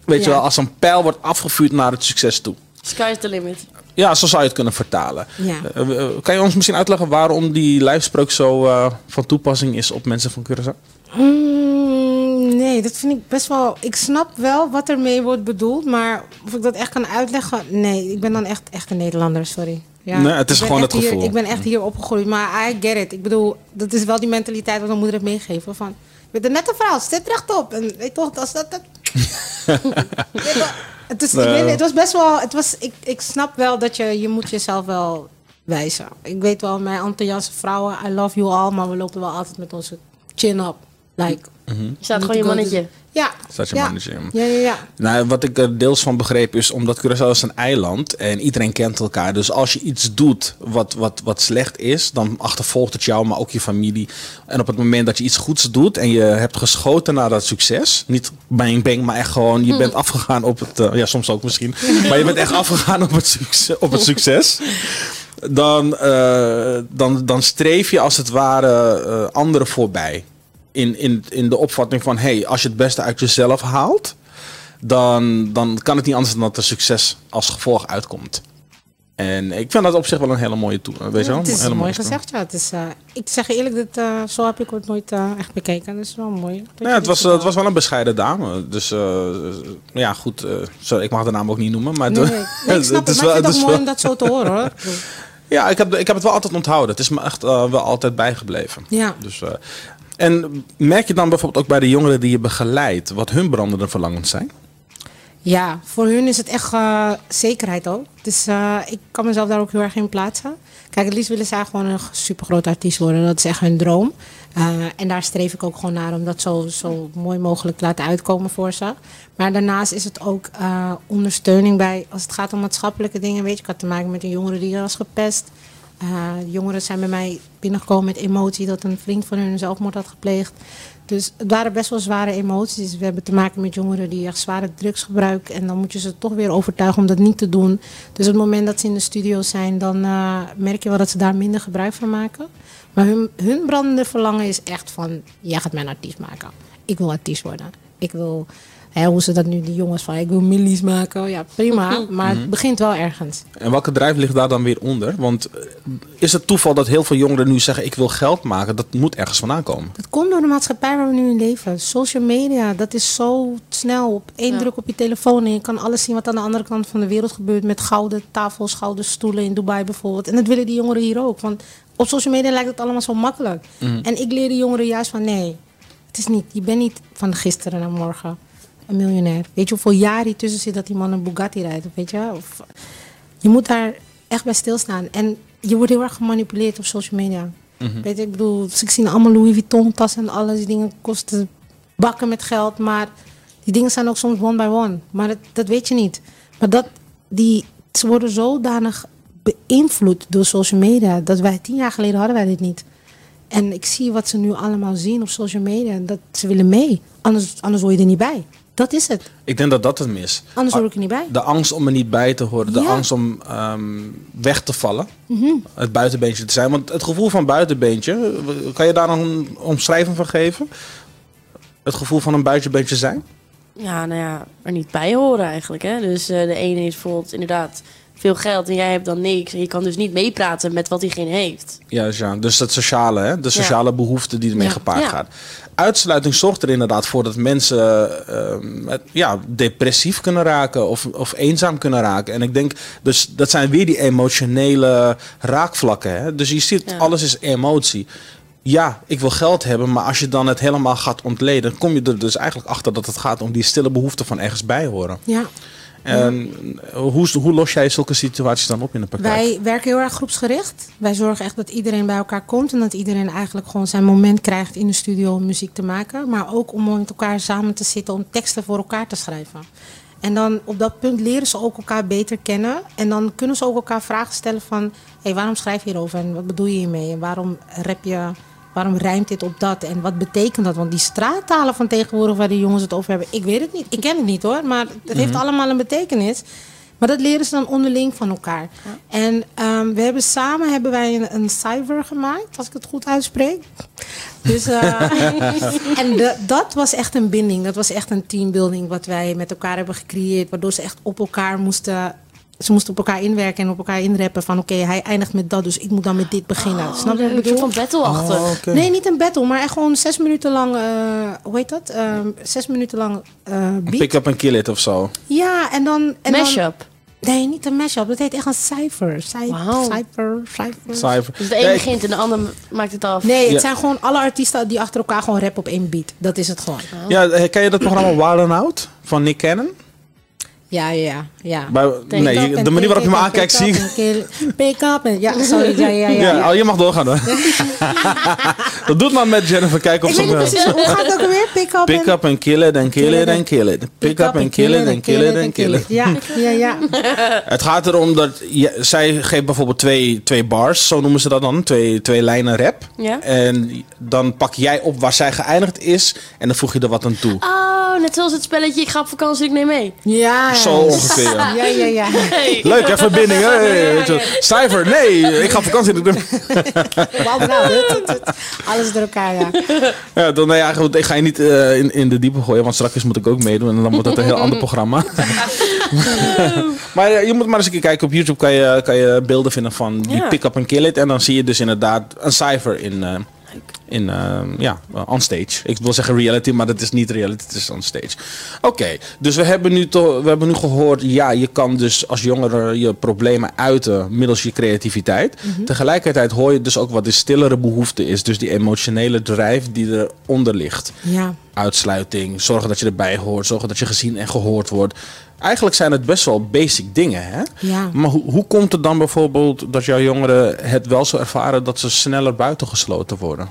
weet je wel, als een pijl wordt afgevuurd naar het succes toe. Sky's the limit. Ja, zo zou je het kunnen vertalen. Ja. Eh, eh, kan je ons misschien uitleggen waarom die lijfspreuk zo eh, van toepassing is op mensen van Curaçao? Mm, nee, dat vind ik best wel. Ik snap wel wat ermee wordt bedoeld, maar of ik dat echt kan uitleggen, nee, ik ben dan echt, echt een Nederlander, sorry. Ja, Nee, het is ik ben gewoon echt het hier- gevoel. ik ben echt hier opgegroeid, maar I get it. Ik bedoel, dat is wel die mentaliteit wat mijn moeder heeft meegegeven. Van, je bent een nette vrouw, zit rechtop. En weet toch, als dat... dat... Je, het, is, ik weet niet, het was best wel... Het was, ik, ik snap wel dat je, je moet jezelf wel wijzen. Ik weet wel, mijn Antilliaanse vrouwen, I love you all, maar we lopen wel altijd met onze chin up. Like, Je staat gewoon je mannetje. Ja. Je ja. Ja, ja, ja. Nou, wat ik er deels van begreep is omdat Curaçao is een eiland en iedereen kent elkaar. Dus als je iets doet wat, wat, wat slecht is, dan achtervolgt het jou, maar ook je familie. En op het moment dat je iets goeds doet en je hebt geschoten naar dat succes, niet bang bang, maar echt gewoon, je bent afgegaan op het, eh, ja soms ook misschien, maar je bent echt afgegaan op het succes. Op het succes dan, eh, dan, dan streef je als het ware eh, anderen voorbij. In, in, in de opvatting van, hey, als je het beste uit jezelf haalt, dan, dan kan het niet anders dan dat er succes als gevolg uitkomt. En ik vind dat op zich wel een hele mooie toe. Weet je wel? het is mooi mooie gezegd, ja. Het is, eh, ik zeg eerlijk, dat, eh, zo heb ik het nooit eh, echt bekeken. Dat is wel mooi. Ja, het, was, dit, het was wel een bescheiden dame. Dus ja, goed. sorry, ik mag de naam ook niet noemen. Maar Nee, het- nee, nee, ik snap het, ik vind het ook mooi om dat zo te horen, hoor. Ja, ik heb, ik heb het wel altijd onthouden. Het is me echt wel altijd bijgebleven. Ja. Dus, en merk je dan bijvoorbeeld ook bij de jongeren die je begeleidt, wat hun brandende verlangens zijn? Ja, voor hun is het echt eh, zekerheid ook. Dus eh, ik kan mezelf daar ook heel erg in plaatsen. Kijk, het liefst willen zij gewoon een supergroot artiest worden. Dat is echt hun droom. Eh, en daar streef ik ook gewoon naar om dat zo, zo mooi mogelijk te laten uitkomen voor ze. Maar daarnaast is het ook ondersteuning bij, als het gaat om maatschappelijke dingen. Weet je, ik had te maken met een jongere die was gepest. Eh, jongeren zijn bij mij binnengekomen met emotie dat een vriend van hun zelfmoord had gepleegd. Dus het waren best wel zware emoties. We hebben te maken met jongeren die echt zware drugs gebruiken. En dan moet je ze toch weer overtuigen om dat niet te doen. Dus op het moment dat ze in de studio zijn, dan eh, merk je wel dat ze daar minder gebruik van maken. Maar hun, hun brandende verlangen is echt van, jij gaat mij een artiest maken. Ik wil artiest worden. Ik wil, hè, hoe ze dat nu, die jongens van, ik wil millies maken. Ja, prima. Maar het begint wel ergens. En welke drijf ligt daar dan weer onder? Want eh, is het toeval dat heel veel jongeren nu zeggen: ik wil geld maken? Dat moet ergens vandaan komen. Dat komt door de maatschappij waar we nu in leven. Social media, dat is zo snel. Op één Ja. druk op je telefoon en je kan alles zien wat aan de andere kant van de wereld gebeurt. Met gouden tafels, gouden stoelen in Dubai bijvoorbeeld. En dat willen die jongeren hier ook. Want op social media lijkt het allemaal zo makkelijk. En ik leer de jongeren juist van nee, het is niet. Je bent niet van gisteren naar morgen een miljonair. Weet je hoeveel jaar hier tussen zit dat die man een Bugatti rijdt? Weet je? Of, je moet daar echt bij stilstaan. En je wordt heel erg gemanipuleerd op social media. Weet je, ik bedoel, dus ik zie allemaal Louis Vuitton tassen en alles. Die dingen kosten bakken met geld. Maar die dingen zijn ook soms one by one. Maar dat, dat weet je niet. Maar dat, die, ze worden zodanig beïnvloed door social media. Dat wij tien jaar geleden hadden wij dit niet. En ik zie wat ze nu allemaal zien op social media. Dat ze willen mee. Anders, anders hoor je er niet bij. Dat is het. Ik denk dat dat het mis. Anders hoor ik er niet bij. De angst om er niet bij te horen, de Ja. angst om ehm, weg te vallen, Mhm. het buitenbeentje te zijn. Want het gevoel van buitenbeentje, kan je daar nog een omschrijving van geven? Het gevoel van een buitenbeentje zijn? Ja, nou ja, er niet bij horen eigenlijk. Hè? Dus eh, de ene heeft bijvoorbeeld inderdaad veel geld en jij hebt dan niks. En je kan dus niet meepraten met wat diegene heeft. Ja, ja. dus dat sociale, hè? de sociale behoefte die ermee Ja. gepaard Ja. gaat. Uitsluiting zorgt er inderdaad voor dat mensen ehm, ja, depressief kunnen raken of, of eenzaam kunnen raken. En ik denk, dus dat zijn weer die emotionele raakvlakken. Hè? Dus je ziet, Ja. alles is emotie. ja, ik wil geld hebben, maar als je dan het helemaal gaat ontleden, kom je er dus eigenlijk achter dat het gaat om die stille behoefte van ergens bij horen. Ja. En hoe, hoe los jij zulke situaties dan op in de praktijk? Wij werken heel erg groepsgericht. Wij zorgen echt dat iedereen bij elkaar komt en dat iedereen eigenlijk gewoon zijn moment krijgt in de studio om muziek te maken. Maar ook om met elkaar samen te zitten om teksten voor elkaar te schrijven. En dan op dat punt leren ze ook elkaar beter kennen. En dan kunnen ze ook elkaar vragen stellen van... hé, hey, waarom schrijf je hierover en wat bedoel je hiermee? En waarom rap je, waarom rijmt dit op dat? En wat betekent dat? Want die straattalen van tegenwoordig waar die jongens het over hebben... ik weet het niet, ik ken het niet hoor, maar het heeft allemaal een betekenis. Maar dat leren ze dan onderling van elkaar. En ehm, we hebben samen hebben wij een, een cijfer gemaakt, als ik het goed uitspreek. Dus, eh, en de- dat was echt een binding. Dat was echt een teambuilding wat wij met elkaar hebben gecreëerd. Waardoor ze echt op elkaar moesten... Ze moesten op elkaar inwerken en op elkaar inrappen van... oké, hij eindigt met dat, dus ik moet dan met dit beginnen. Snap je wat ik Een soort bedoel? van battle-achtig. Oh. Nee, niet een battle, maar echt gewoon zes minuten lang... eh, hoe heet dat? Ehm, zes minuten lang eh beat. Pick up and kill it of zo. Ja, en dan... En dan Mashup. Nee, niet een mashup. Dat heet echt een cijfer. Cij- Wauw. Cijfer, cijfer. Cypher. Dus de een Nee, begint en de ander maakt het af. Nee, het Ja. zijn gewoon alle artiesten die achter elkaar gewoon rappen op één beat. Dat is het gewoon. Ja, eh, ken je dat programma Wild Out van Nick Cannon? Ja, ja, ja. Bij, Denk nee, de manier waarop je me aankijkt, zie ik. Pick up en... Ja, sorry. Ja, ja, ja. Ja, oh, je mag doorgaan hoor. dat doet maar met Jennifer. Niet ze... precies, hoe gaat het ook alweer? Pick up Pick and- up and kill it and kill it and kill it. Pick up and kill it and kill it and kill it. Ja, ja, ja. Het gaat erom dat je, zij geeft bijvoorbeeld twee, twee bars, zo noemen ze dat dan, twee, twee lijnen rap. Ja. En dan pak jij op waar zij geëindigd is en dan voeg je er wat aan toe. Oh, net zoals het spelletje Ik ga op vakantie, ik neem mee. Ja. Zo ongeveer. Ja, ja, ja. Leuk, hè, verbinding. Je, Cijfer, nee, ik ga op vakantie. Wauw, nou, dit, dit, dit. Alles door elkaar, ja. Ja, dan, nee, eigenlijk, ik ga je niet eh, in, in de diepe gooien, want straks moet ik ook meedoen en dan wordt het een heel ander programma. maar eh, je moet maar eens een keer kijken. Op YouTube kan je, kan je beelden vinden van die Ja. pick up and kill it. En dan zie je dus inderdaad een cijfer in, in eh, ja, on stage. Ik wil zeggen reality, maar dat is niet reality, het is on stage. Oké, dus we hebben, nu toch, we hebben nu gehoord, ja, je kan dus als jongere je problemen uiten middels je creativiteit. Tegelijkertijd hoor je dus ook wat de stillere behoefte is. Dus die emotionele drijf die eronder ligt Ja. uitsluiting, zorgen dat je erbij hoort, zorgen dat je gezien en gehoord wordt. Eigenlijk zijn het best wel basic dingen, hè? Ja. Maar hoe, hoe komt het dan bijvoorbeeld dat jouw jongeren het wel zo ervaren dat ze sneller buitengesloten worden?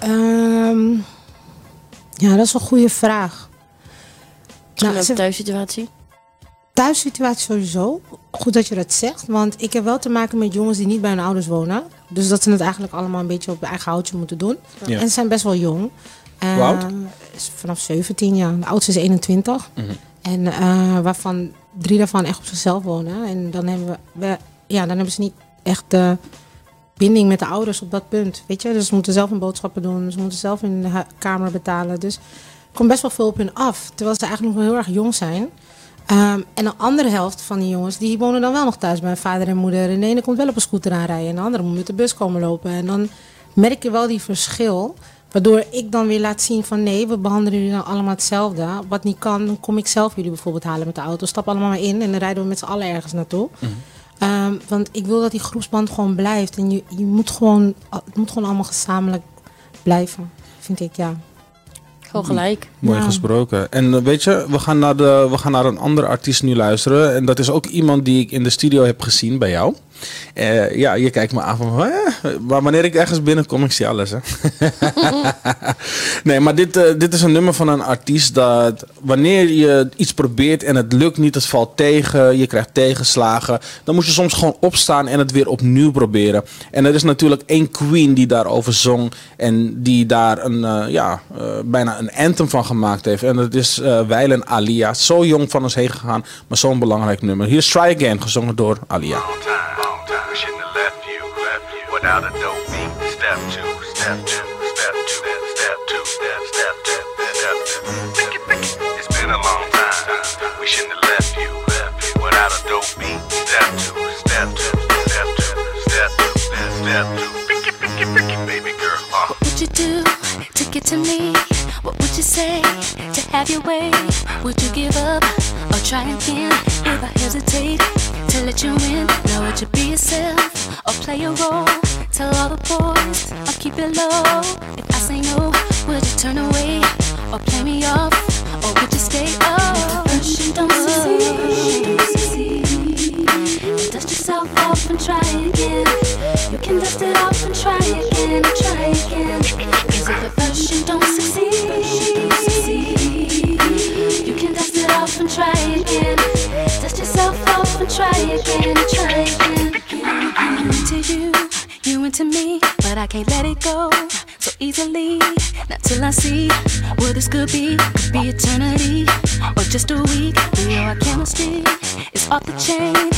Ehm, ja, dat is een goede vraag. Nou, de thuissituatie. thuissituatie sowieso. Goed dat je dat zegt. Want ik heb wel te maken met jongens die niet bij hun ouders wonen. Dus dat ze het eigenlijk allemaal een beetje op hun eigen houtje moeten doen. Ja. En ze zijn best wel jong. Hoe oud? Vanaf 17 jaar. De oudste is 21. Mhm. En eh, waarvan drie daarvan echt op zichzelf wonen. En dan hebben, we, we- ja, dan hebben ze niet echt de binding met de ouders op dat punt. Weet je? Dus ze moeten zelf hun boodschappen doen. Ze moeten zelf hun hu- kamer betalen. Dus er komt best wel veel op hun af. Terwijl ze eigenlijk nog heel erg jong zijn. Ehm, en de andere helft van die jongens, die wonen dan wel nog thuis bij vader en moeder. En de ene komt wel op een scooter aanrijden en de andere moet met de bus komen lopen. En dan merk je wel die verschil. Waardoor ik dan weer laat zien van nee, we behandelen jullie dan allemaal hetzelfde. Wat niet kan, dan kom ik zelf jullie bijvoorbeeld halen met de auto. Stap allemaal maar in en dan rijden we met z'n allen ergens naartoe. Ehm, want ik wil dat die groepsband gewoon blijft. En je, je moet gewoon, het moet gewoon allemaal gezamenlijk blijven, vind ik, ja. Gewoon gelijk. Mooi Ja. gesproken. En eh, weet je, we gaan, naar de, we gaan naar een andere artiest nu luisteren. En dat is ook iemand die ik in de studio heb gezien bij jou. Eh, ja, je kijkt me aan van, "Hè?" maar wanneer ik ergens binnenkom, ik zie alles. Hè? nee, maar dit, eh, dit is een nummer van een artiest dat wanneer je iets probeert en het lukt niet, het valt tegen, je krijgt tegenslagen, dan moet je soms gewoon opstaan en het weer opnieuw proberen. En er is natuurlijk één queen die daarover zong en die daar een, eh, ja, eh, bijna een anthem van gemaakt heeft. En dat is eh Weilen Alia. Zo jong van ons heen gegaan, maar zo'n belangrijk nummer. Hier is Try Again, gezongen door Alia. Without a dope beat. Step two, step two, say to have your way? Would you give up or try again? If I hesitate to let you in, know Would you be yourself or play a role? Tell all the boys I'll keep it low. If I say no, would you turn away or play me off? Or would you stay up? First you don't succeed. Then dust yourself off and try again. You can dust it off and try again, till I see what this could be. Could be eternity or just a week. We know our chemistry is off the chain.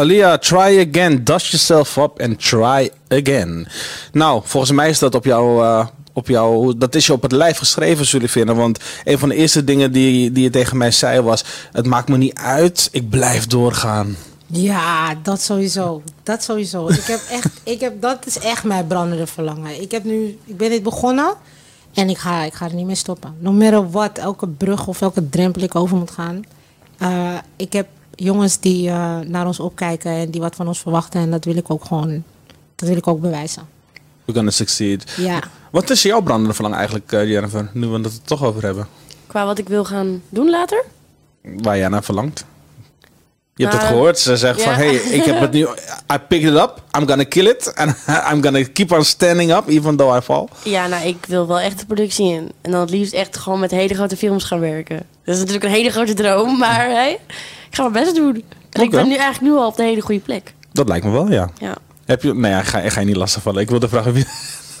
Alia, try again. Dust yourself up and try again. Nou, volgens mij is dat op jouw, eh, op jouw, dat is je op het lijf geschreven, zullen vinden. Want een van de eerste dingen die, die je tegen mij zei was: Het maakt me niet uit, ik blijf doorgaan. Ja, dat sowieso. Dat sowieso. Ik heb echt, ik heb, dat is echt mijn brandende verlangen. Ik, heb nu, ik ben dit begonnen en ik ga, ik ga er niet meer stoppen. No matter what, elke brug of elke drempel ik over moet gaan. Eh, ik heb jongens die eh, naar ons opkijken en die wat van ons verwachten. En dat wil ik ook gewoon, dat wil ik ook bewijzen. We're gonna succeed. Ja. Wat is jouw brandende verlangen eigenlijk, eh, Jennifer? Nu we het er toch over hebben. Qua wat ik wil gaan doen later. Waar jij naar verlangt. Je hebt het Nou, gehoord. Ze zegt ja. van, hey, ik heb het nu... I picked it up. I'm gonna kill it. And I'm gonna keep on standing up, even though I fall. Ja, nou, ik wil wel echt de productie in. En dan het liefst echt gewoon met hele grote films gaan werken. Dat is natuurlijk een hele grote droom, maar hey, ik ga mijn best doen. En ik ben nu eigenlijk nu al op de hele goede plek. Dat lijkt me wel, ja. Ja. Heb je... Nee, ja, ga, ga je niet lastig vallen. Ik wilde vragen wie...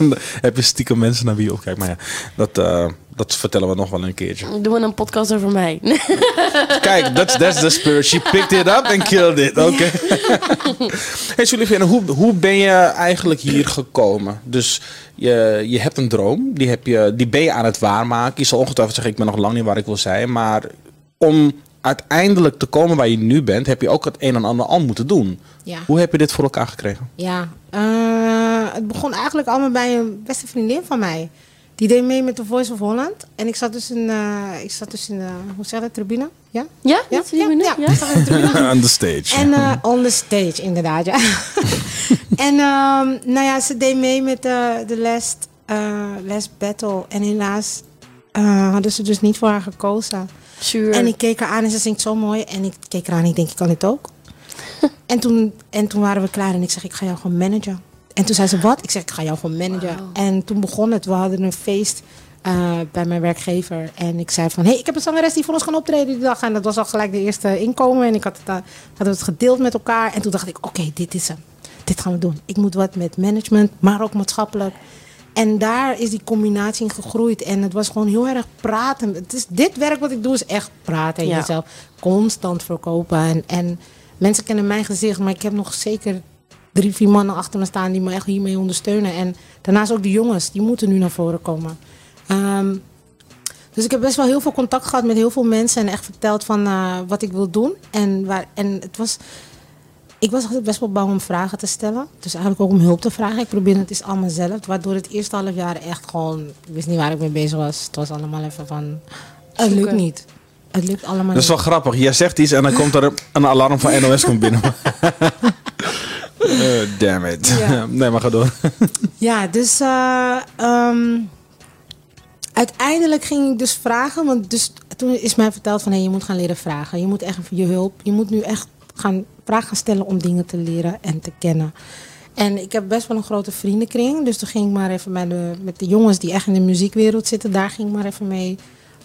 heb je stiekem mensen naar wie je opkijkt. Maar ja, dat, eh, dat vertellen we nog wel een keertje. Doen we een podcast over mij. Kijk, that's, that's the spirit. She picked it up and killed it. Oké. hey Sullivan, hoe, hoe ben je eigenlijk hier gekomen? Dus je, je hebt een droom, die, heb je, die ben je aan het waarmaken. Je zal ongetwijfeld zeggen, ik ben nog lang niet waar ik wil zijn. Maar om uiteindelijk te komen waar je nu bent, heb je ook het een en ander al moeten doen. Ja. Hoe heb je dit voor elkaar gekregen? Ja, eh, het begon eigenlijk allemaal bij een beste vriendin van mij. Die deed mee met The Voice of Holland. En ik zat dus in, eh, ik zat dus in de, hoe zeg je dat, tribune? Ja? Ja? Ja, ja, Ja? ik zat in de tribune. On the stage. En eh, on the stage, inderdaad, ja. en ehm, nou ja, ze deed mee met de, de last, eh, last battle. En helaas eh, hadden ze dus niet voor haar gekozen. En ik keek haar aan en ze zingt zo mooi. En ik keek haar aan en ik denk, ik kan dit ook. en, toen, en toen waren we klaar en ik zeg, ik ga jou gewoon managen. En toen zei ze, wat? Ik zeg, ik ga jou gewoon managen. En toen begon het. We hadden een feest eh, bij mijn werkgever. En ik zei van, hé, hey, ik heb een zangeres die voor ons gaan optreden die dag. En dat was al gelijk de eerste inkomen. En ik had het, eh, hadden het gedeeld met elkaar. En toen dacht ik, oké, dit is hem. Dit gaan we doen. Ik moet wat met management, maar ook maatschappelijk. En daar is die combinatie in gegroeid. En het was gewoon heel erg praten. Het is, dit werk wat ik doe is echt praten. En Ja. jezelf constant verkopen. En, en mensen kennen mijn gezicht. Maar ik heb nog zeker drie, vier mannen achter me staan die me echt hiermee ondersteunen. En daarnaast ook de jongens. Die moeten nu naar voren komen. Ehm, dus ik heb best wel heel veel contact gehad met heel veel mensen. En echt verteld van eh, wat ik wil doen. En, waar, en het was... Ik was altijd best wel bang om vragen te stellen. Dus eigenlijk ook om hulp te vragen. Ik probeerde het eens allemaal zelf. Waardoor het eerste half jaar echt gewoon... Ik wist niet waar ik mee bezig was. Het was allemaal even van... Het lukt niet. Het lukt allemaal Dat is wel niet. grappig. Jij zegt iets en dan komt er een alarm van NOS komt binnen. Eh, damn it. Ja. Nee, maar ga door. Ja, dus... eh, ehm, uiteindelijk ging ik dus vragen. Want dus, toen is mij verteld van... Hey, je moet gaan leren vragen. Je moet echt je hulp... Je moet nu echt gaan vragen gaan stellen om dingen te leren en te kennen. En ik heb best wel een grote vriendenkring. Dus toen ging ik maar even met de, met de jongens die echt in de muziekwereld zitten. Daar ging ik maar even mee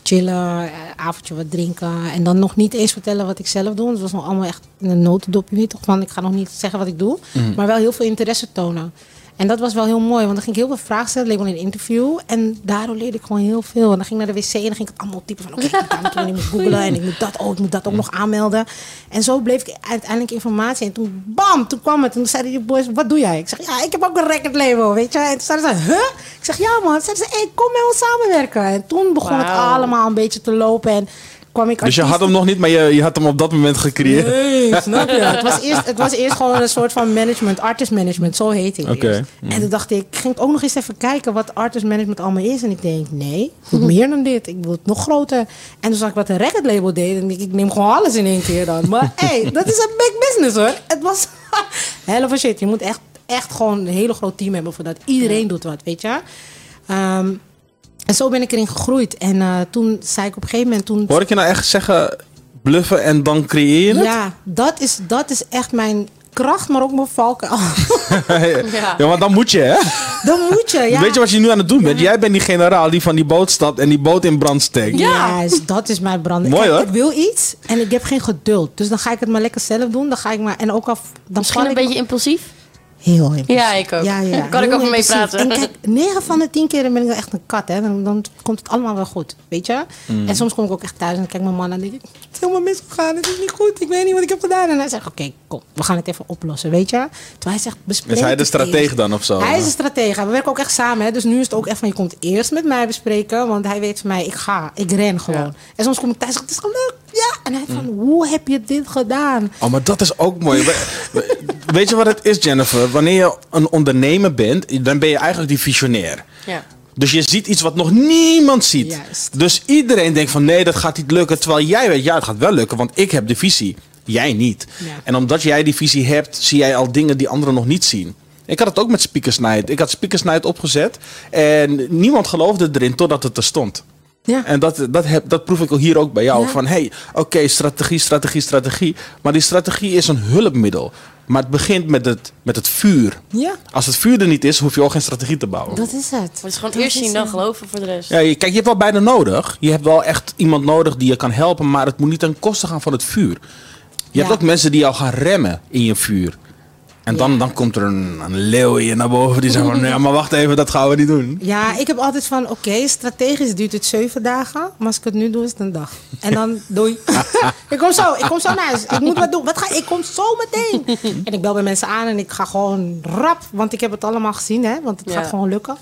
chillen, eh, avondje wat drinken. En dan nog niet eens vertellen wat ik zelf doe. Het was nog allemaal echt in een notendop. Je weet toch van, ik ga nog niet zeggen wat ik doe. Maar wel heel veel interesse tonen. En dat was wel heel mooi, want dan ging ik heel veel vragen stellen. leek wel in een interview. En daardoor leerde ik gewoon heel veel. En dan ging ik naar de wc en dan ging ik allemaal typen van... Oké, ik naartoe en ik moet googlen en ik moet dat, oh, ik moet dat ook nog aanmelden. En zo bleef ik uiteindelijk informatie. En toen, bam, toen kwam het. En toen zeiden die boys, wat doe jij? Ik zeg, ja, ik heb ook een record label, weet je. En toen zeiden ze, huh? Ik zeg, ja man. Toen zeiden ze, hey, kom met ons samenwerken. En toen begon het allemaal een beetje te lopen. En kwam ik Dus je had hem nog niet, maar je, je had hem op dat moment gecreëerd. Nee, snap je? Het was, eerst, het was eerst gewoon een soort van management, artist management, zo heette het Oké. eerst. En toen dacht ik, ging ik ook nog eens even kijken wat artist management allemaal is. En ik denk, nee, ik meer dan dit. Ik wil het nog groter. En toen zag ik wat een record label deed. En ik, ik neem gewoon alles in één keer dan. Maar hey, dat is een big business hoor. Het was hell of a shit. Je moet echt, echt gewoon een hele groot team hebben voor dat. Iedereen doet wat, weet je. Ehm, en zo ben ik erin gegroeid. En eh, toen zei ik op een gegeven moment... Toen Hoor ik je nou echt zeggen, bluffen en dan creëren? ja, dat is, dat is echt mijn kracht, maar ook mijn valkuil. Ja. Ja, want dan moet je, hè? Dan moet je, ja. Weet je wat je nu aan het doen bent? Jij bent die generaal die van die boot stapt en die boot in brand steekt. Ja. Dat is mijn brand. Mooi, hoor. Ik wil iets en ik heb geen geduld. Dus dan ga ik het maar lekker zelf doen. Dan ga ik maar, en ook al... Dan Misschien een ik beetje impulsief. Heel impulsief. Ja, ik ook. Ja, ja. Kan ik over mee praten. En kijk, 9 van de 10 keer ben ik wel echt een kat. Hè. Dan, dan komt het allemaal wel goed. Weet je? Mm. En soms kom ik ook echt thuis en dan kijk mijn man en denk ik... Het is helemaal misgegaan. Het is niet goed. Ik weet niet wat ik heb gedaan. En hij zegt, oké, kom. We gaan het even oplossen. Weet je? Terwijl hij zegt, bespreek Is hij de eerst. dan of zo? Hij is een stratege. We werken ook echt samen. Hè? Dus nu is het ook echt van, je komt eerst met mij bespreken. Want hij weet van mij, ik ga. Ik ren gewoon. En soms kom ik thuis en zeg, het is gelukt. Ja. En hij van, hoe heb je dit gedaan? Oh, maar dat is ook mooi. We- we- Weet je wat het is, Jennifer? Wanneer je een ondernemer bent, dan ben je eigenlijk die visionair. Ja. Dus je ziet iets wat nog niemand ziet. Juist. Dus iedereen denkt van nee, dat gaat niet lukken. Terwijl jij weet, ja, het gaat wel lukken, want ik heb de visie. Jij niet. Ja. En omdat jij die visie hebt, zie jij al dingen die anderen nog niet zien. Ik had het ook met Speakers Night. Ik had Speakers Night opgezet en niemand geloofde erin totdat het er stond. Ja. En dat, dat, heb, dat proef ik hier ook bij jou. Ja. Van hey, oké, strategie, strategie, strategie. Maar die strategie is een hulpmiddel. Maar het begint met het, met het vuur. Ja, Als het vuur er niet is, hoef je ook geen strategie te bouwen. dat is het. Het is gewoon Dat eerst zien, dan geloven voor de rest. Ja, je- kijk, je hebt wel beide nodig. Je hebt wel echt iemand nodig die je kan helpen, maar het moet niet ten koste gaan van het vuur. Je Ja. hebt ook mensen die jou gaan remmen in je vuur. En dan, dan komt er een, een leeuw in je naar boven die zegt van... Ja, maar wacht even, dat gaan we niet doen. Ja, ik heb altijd van, oké, strategisch duurt het zeven dagen. Maar als ik het nu doe, is het een dag. En dan doei. ik kom zo, ik kom zo naar huis. Ik moet wat doen. Wat ga ik? kom zo meteen. en ik bel bij mensen aan en ik ga gewoon rap. Want ik heb het allemaal gezien, hè. Want het Ja. gaat gewoon lukken.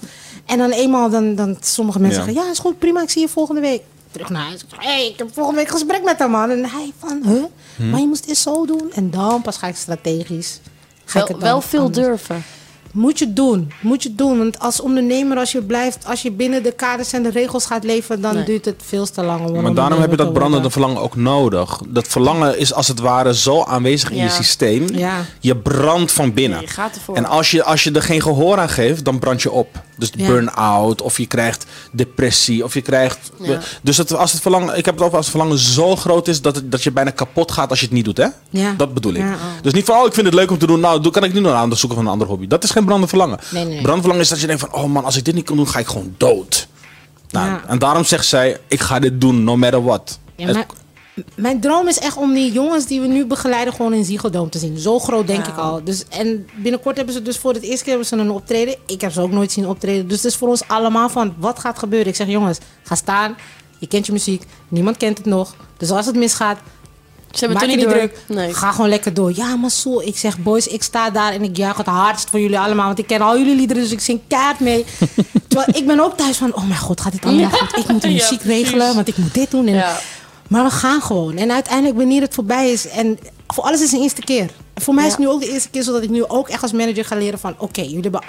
En dan eenmaal, dan, dan sommige mensen Ja. zeggen... Ja, is goed, prima, ik zie je volgende week. Terug naar huis. Ik zeg, hey, ik heb volgende week gesprek met hem, man. En hij van, huh? Hm. Maar je moest dit zo doen. En dan pas ga ik strategisch. Ga ik Wel, wel veel anders durven. moet je doen. Moet je doen. Want als ondernemer, als je blijft, als je binnen de kaders en de regels gaat leven, dan Nee. duurt het veel te lang. Om Maar daarom heb je dat brandende worden. verlangen ook nodig. Dat verlangen is als het ware zo aanwezig in je systeem. Ja. Je brandt van binnen. Je gaat ervoor. En als je, als je er geen gehoor aan geeft, dan brand je op. Dus Ja. burn-out, of je krijgt depressie, of je krijgt... Ja. Dus het, als het verlangen, ik heb het over als het verlangen zo groot is dat, het, dat je bijna kapot gaat als je het niet doet, hè? Ja. Dat bedoel ik. Oh. Dus niet van, oh, ik vind het leuk om te doen. Nou, kan ik nu nog aan zoeken van een ander hobby. Dat is geen brandend verlangen. Nee, nee. Brandend verlangen is dat je denkt van, oh man, als ik dit niet kan doen, ga ik gewoon dood. Nou. En daarom zegt zij, ik ga dit doen, no matter what. Ja, mijn droom is echt om die jongens die we nu begeleiden gewoon in Ziggo te zien. Zo groot denk ik al. Dus, en binnenkort hebben ze dus voor het eerste keer hebben ze een optreden. Ik heb ze ook nooit zien optreden. Dus het is voor ons allemaal van, wat gaat gebeuren? Ik zeg, jongens, ga staan. Je kent je muziek. Niemand kent het nog. Dus als het misgaat, Ze hebben Maak het je niet druk. Nee. Ga gewoon lekker door. Ja, maar zo. Ik zeg, boys, ik sta daar en ik juich het hardst voor jullie allemaal. Want ik ken al jullie liederen, dus ik zing kaart mee. Terwijl ik ben ook thuis van, oh mijn god, gaat dit allemaal Ja. goed? Ik moet de muziek regelen, want ik moet dit doen. En, Ja. Maar we gaan gewoon. En uiteindelijk, wanneer het voorbij is... En voor alles is een eerste keer. En voor mij is het nu ook de eerste keer... zodat ik nu ook echt als manager ga leren van... Oké, jullie hebben...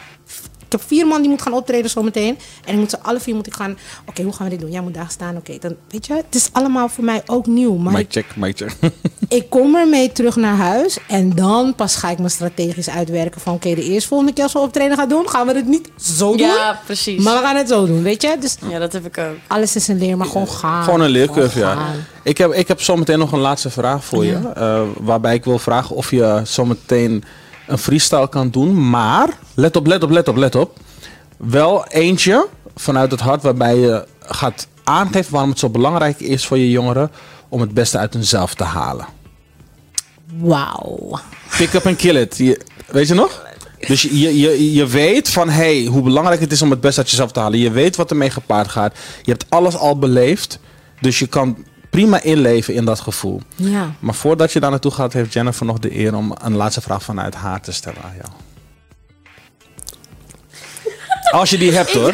Ik heb vier man die moet gaan optreden zometeen. En ik moet ze alle vier moet ik gaan... Oké, hoe gaan we dit doen? Jij moet daar staan. Oké, dan weet je... Het is allemaal voor mij ook nieuw. Maar Mic check, mic check. ik kom ermee terug naar huis en dan pas ga ik me strategisch uitwerken van oké, de eerste volgende keer als we optreden gaan doen, gaan we het niet zo doen. Ja, precies. Maar we gaan het zo doen, weet je? Dus Ja, dat heb ik ook. alles is een leer, maar gewoon gaan. Gewoon een leercurve, ja. Ik heb, ik heb zometeen nog een laatste vraag voor je. eh, waarbij ik wil vragen of je zometeen een freestyle kan doen. Maar, let op, let op, let op, let op. Wel eentje vanuit het hart waarbij je gaat aangeven waarom het zo belangrijk is voor je jongeren om het beste uit hunzelf te halen. Wauw. Pick up and kill it. Je- weet je nog? Dus je, je, je weet van hey, hoe belangrijk het is om het beste uit jezelf te halen. Je weet wat ermee gepaard gaat. Je hebt alles al beleefd. Dus je kan prima inleven in dat gevoel. Ja. Maar voordat je daar naartoe gaat, heeft Jennifer nog de eer om een laatste vraag vanuit haar te stellen aan jou. Als je die hebt hoor.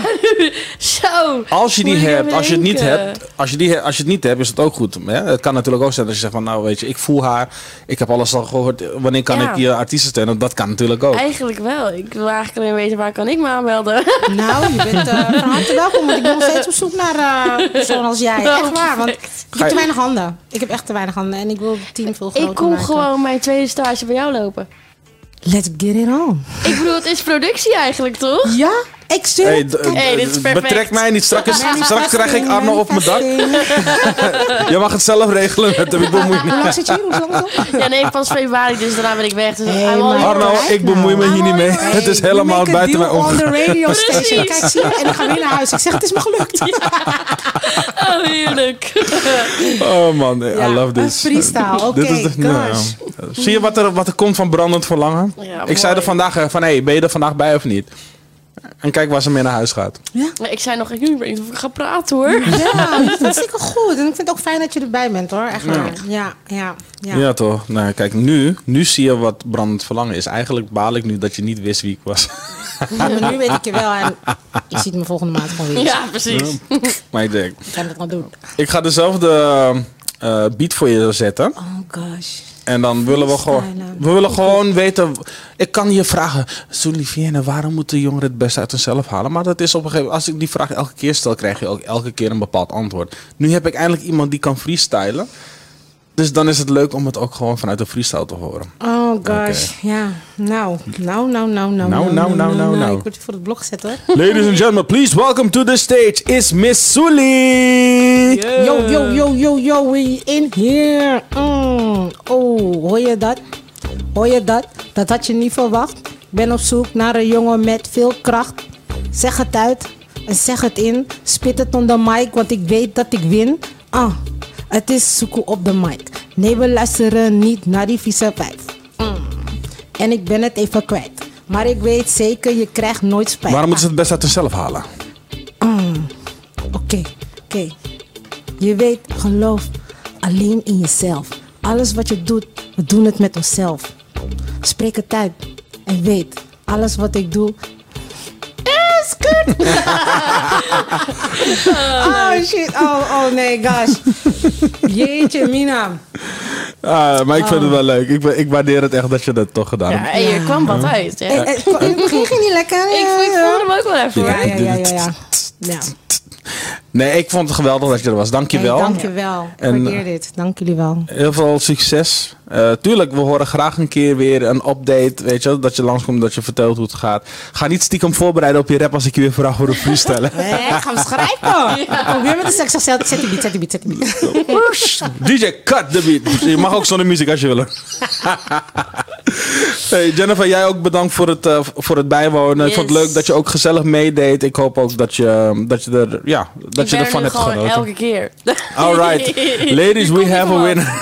Zo. Als je die hebt, als je het niet hebt, als je, die, als je het niet hebt, is het ook goed. Hè? Het kan natuurlijk ook zijn dat je zegt van, nou weet je, ik voel haar, ik heb alles al gehoord. Wanneer kan Ja. ik je artiesten stellen? Dat kan natuurlijk ook. Eigenlijk wel. Ik wil eigenlijk alleen weten waar kan ik me aanmelden. Nou, je bent eh, van harte welkom, want ik ben nog steeds op zoek naar eh een persoon als jij. Echt waar, want ik heb te weinig handen. Ik heb echt te weinig handen en ik wil het team veel groter ik kom maken. gewoon mijn tweede stage bij jou lopen. Let's get it on. Ik bedoel, het is productie eigenlijk, toch? Ja, ik Hey, dit is perfect. Betrek mij niet. Straks, straks krijg ik Arno op mijn dak. Je mag het zelf regelen met hem. Ik bemoei me Hoe lang niet. zit je hier? Hoe? Ja, nee, pas februari, dus daarna ben ik weg. Dus Hey, maar-. Arno, ik bemoei me hier niet mee. Hey, Het is helemaal buiten mijn on omgang. the radio station. Precies. Kijk, zie je? En ik ga weer naar huis. Ik zeg, het is me gelukt. Oh, heerlijk. Oh man, I Ja, love this. freestyle, oké, de- nou. Zie je wat er, wat er komt van brandend verlangen? Ja, ik zei er vandaag eh, van, hey, ben je er vandaag bij of niet? En kijk waar ze mee naar huis gaat. Maar ik zei nog, ik weet niet of ik ga praten hoor. Ja, dat is hartstikke goed. En ik vind het ook fijn dat je erbij bent hoor. Echt waar. Ja, ja, ja. Ja, toch? Nou, kijk, nu, nu zie je wat brandend verlangen is. Eigenlijk baal ik nu dat je niet wist wie ik was. Maar nu weet ik je wel. En je ziet me volgende maand gewoon weer. Ja, precies. maar ik denk, Ik kan het wel doen. ik ga dezelfde eh, beat voor je zetten. Oh gosh. En dan willen we gewoon, we willen gewoon weten. Ik kan je vragen, Soulivienne, waarom moeten jongeren het beste uit zichzelf halen? Maar dat is op een gegeven moment, als ik die vraag elke keer stel, krijg je ook elke keer een bepaald antwoord. Nu heb ik eindelijk iemand die kan freestylen. Dus dan is het leuk om het ook gewoon vanuit de freestyle te horen. Oh gosh. Ja. Nou, nou, nou, nou, nou. Nou, nou, nou, nou, nou. Ik word je voor het blok gezet hoor. Ladies and gentlemen, please welcome to the stage is Miss Souli. Yo, yo, yo, yo, yo, we in here. Mm. Oh, hoor je dat? Hoor je dat? Dat had je niet verwacht. Ik ben op zoek naar een jongen met veel kracht. Zeg het uit en zeg het in. Spit het on de mic, want ik weet dat ik win. Ah, het is zoeken op de mic. Nee, we luisteren niet naar die vieze vijf. Mm. en ik ben het even kwijt. Maar ik weet zeker, je krijgt nooit spijt. Waarom moeten ze het best uit zichzelf halen? Oké, oké. Je weet, geloof alleen in jezelf. Alles wat je doet, we doen het met onszelf. Spreek het uit en weet, alles wat ik doe is kut. oh shit, oh, oh nee, gosh. Jeetje, Mina. Ah, maar ik vind het wel leuk. Ik, ik waardeer het echt dat je dat toch gedaan Ja, hebt. en je kwam wat uit. Ja. Eh, eh, ging niet lekker. Ik, ik voelde hem ook wel even. Ja, hoor. ja, ja, ja. ja. Ja. Nee, ik vond het geweldig dat je er was. Dank je wel. Hey, dankjewel. Ik En- waardeer dit. Dank jullie wel. Heel veel succes. Eh, tuurlijk, we horen graag een keer weer een update. Weet je, dat je langskomt, dat je vertelt hoe het gaat. Ga niet stiekem voorbereiden op je rap als ik je weer vraag voor een freestyle. Nee, ga hem schrijven. Kom weer met de seks. Zet die beat, zet die beat, zet die beat. DJ, cut the beat. Je mag ook zonder muziek als je wil. hey, Jennifer, jij ook bedankt voor het, eh, voor het bijwonen. Ik vond het leuk dat je ook gezellig meedeed. Ik hoop ook dat je, dat je, er, ja, dat ik je ervan er hebt genoten. elke keer. Alright. Ladies, we have a winner.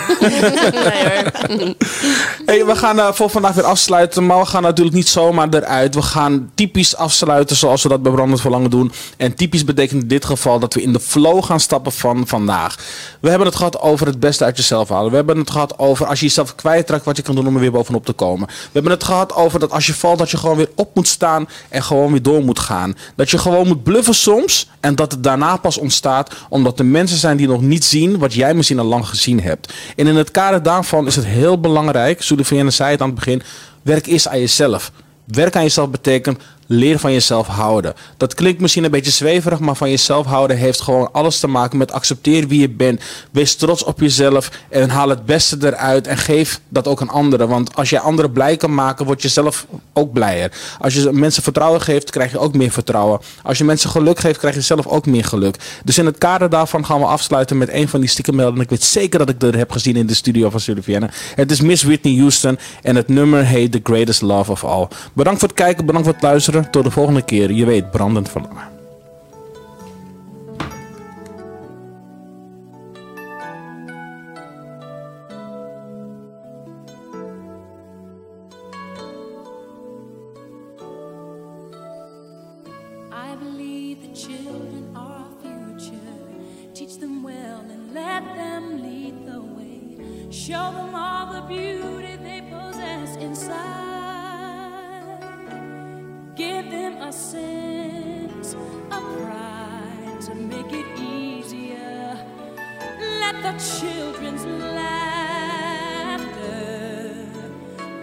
Hey, we gaan eh, voor vandaag weer afsluiten, maar we gaan natuurlijk niet zomaar eruit. We gaan typisch afsluiten zoals we dat bij Brandend Verlangen doen. En typisch betekent in dit geval dat we in de flow gaan stappen van vandaag. We hebben het gehad over het beste uit jezelf halen. We hebben het gehad over als je jezelf kwijtraakt wat je kan doen om er weer bovenop te komen. We hebben het gehad over dat als je valt dat je gewoon weer op moet staan en gewoon weer door moet gaan. Dat je gewoon moet bluffen soms en dat het daarna pas ontstaat omdat er mensen zijn die nog niet zien wat jij misschien al lang gezien hebt. En in het kader daarvan is het heel belangrijk, Soedevienne zei het aan het begin, werk eerst aan jezelf. Werk aan jezelf betekent leer van jezelf houden. Dat klinkt misschien een beetje zweverig, maar van jezelf houden heeft gewoon alles te maken met accepteer wie je bent. Wees trots op jezelf en haal het beste eruit en geef dat ook aan anderen. Want als jij anderen blij kan maken, word je zelf ook blijer. Als je mensen vertrouwen geeft, krijg je ook meer vertrouwen. Als je mensen geluk geeft, krijg je zelf ook meer geluk. Dus in het kader daarvan gaan we afsluiten met een van die stiekemmelden. Ik weet zeker dat ik er heb gezien in de studio van Sylviana. Het is Miss Whitney Houston en het nummer heet The Greatest Love of All. Bedankt voor het kijken, bedankt voor het luisteren. Tot de volgende keer. Je weet, brandend verlangen. Give them a pride to make it easier. Let the children's laughter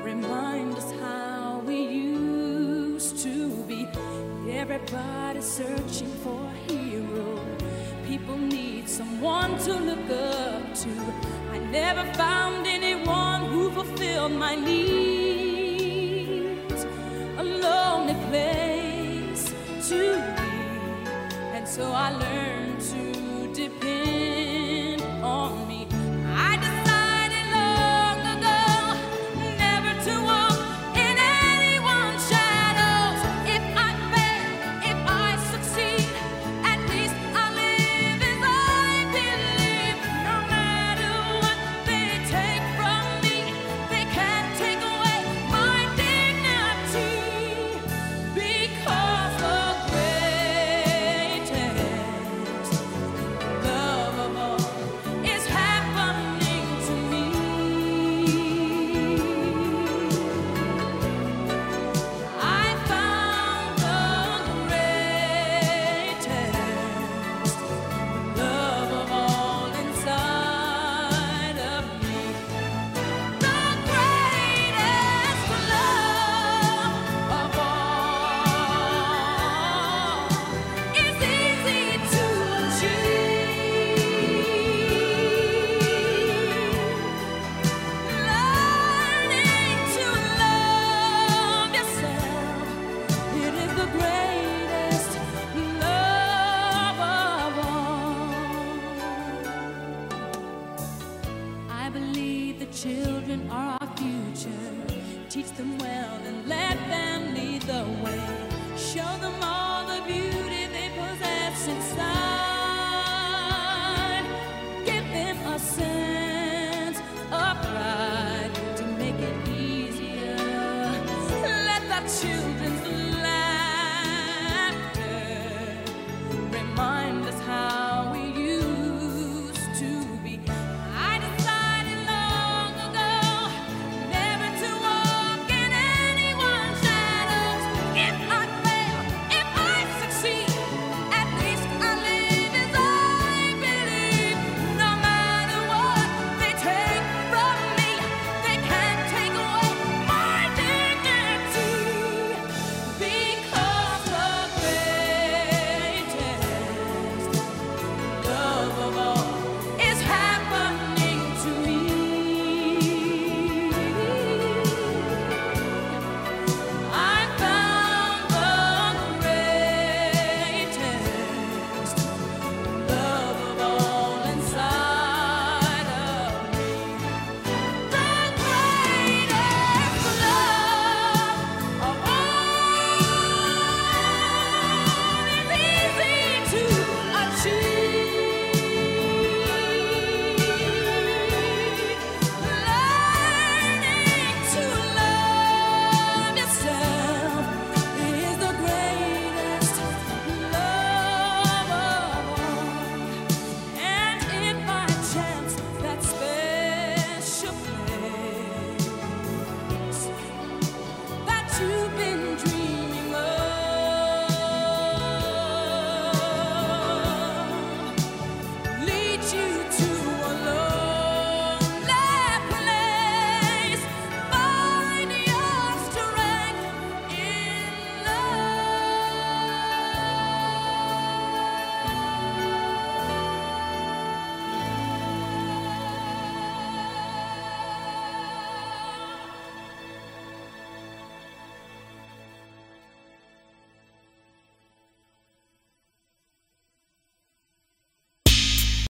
remind us how we used to be. Everybody's searching for a hero. People need someone to look up to. I never found anyone who fulfilled my needs. Lonely place to be. And so I learned to depend on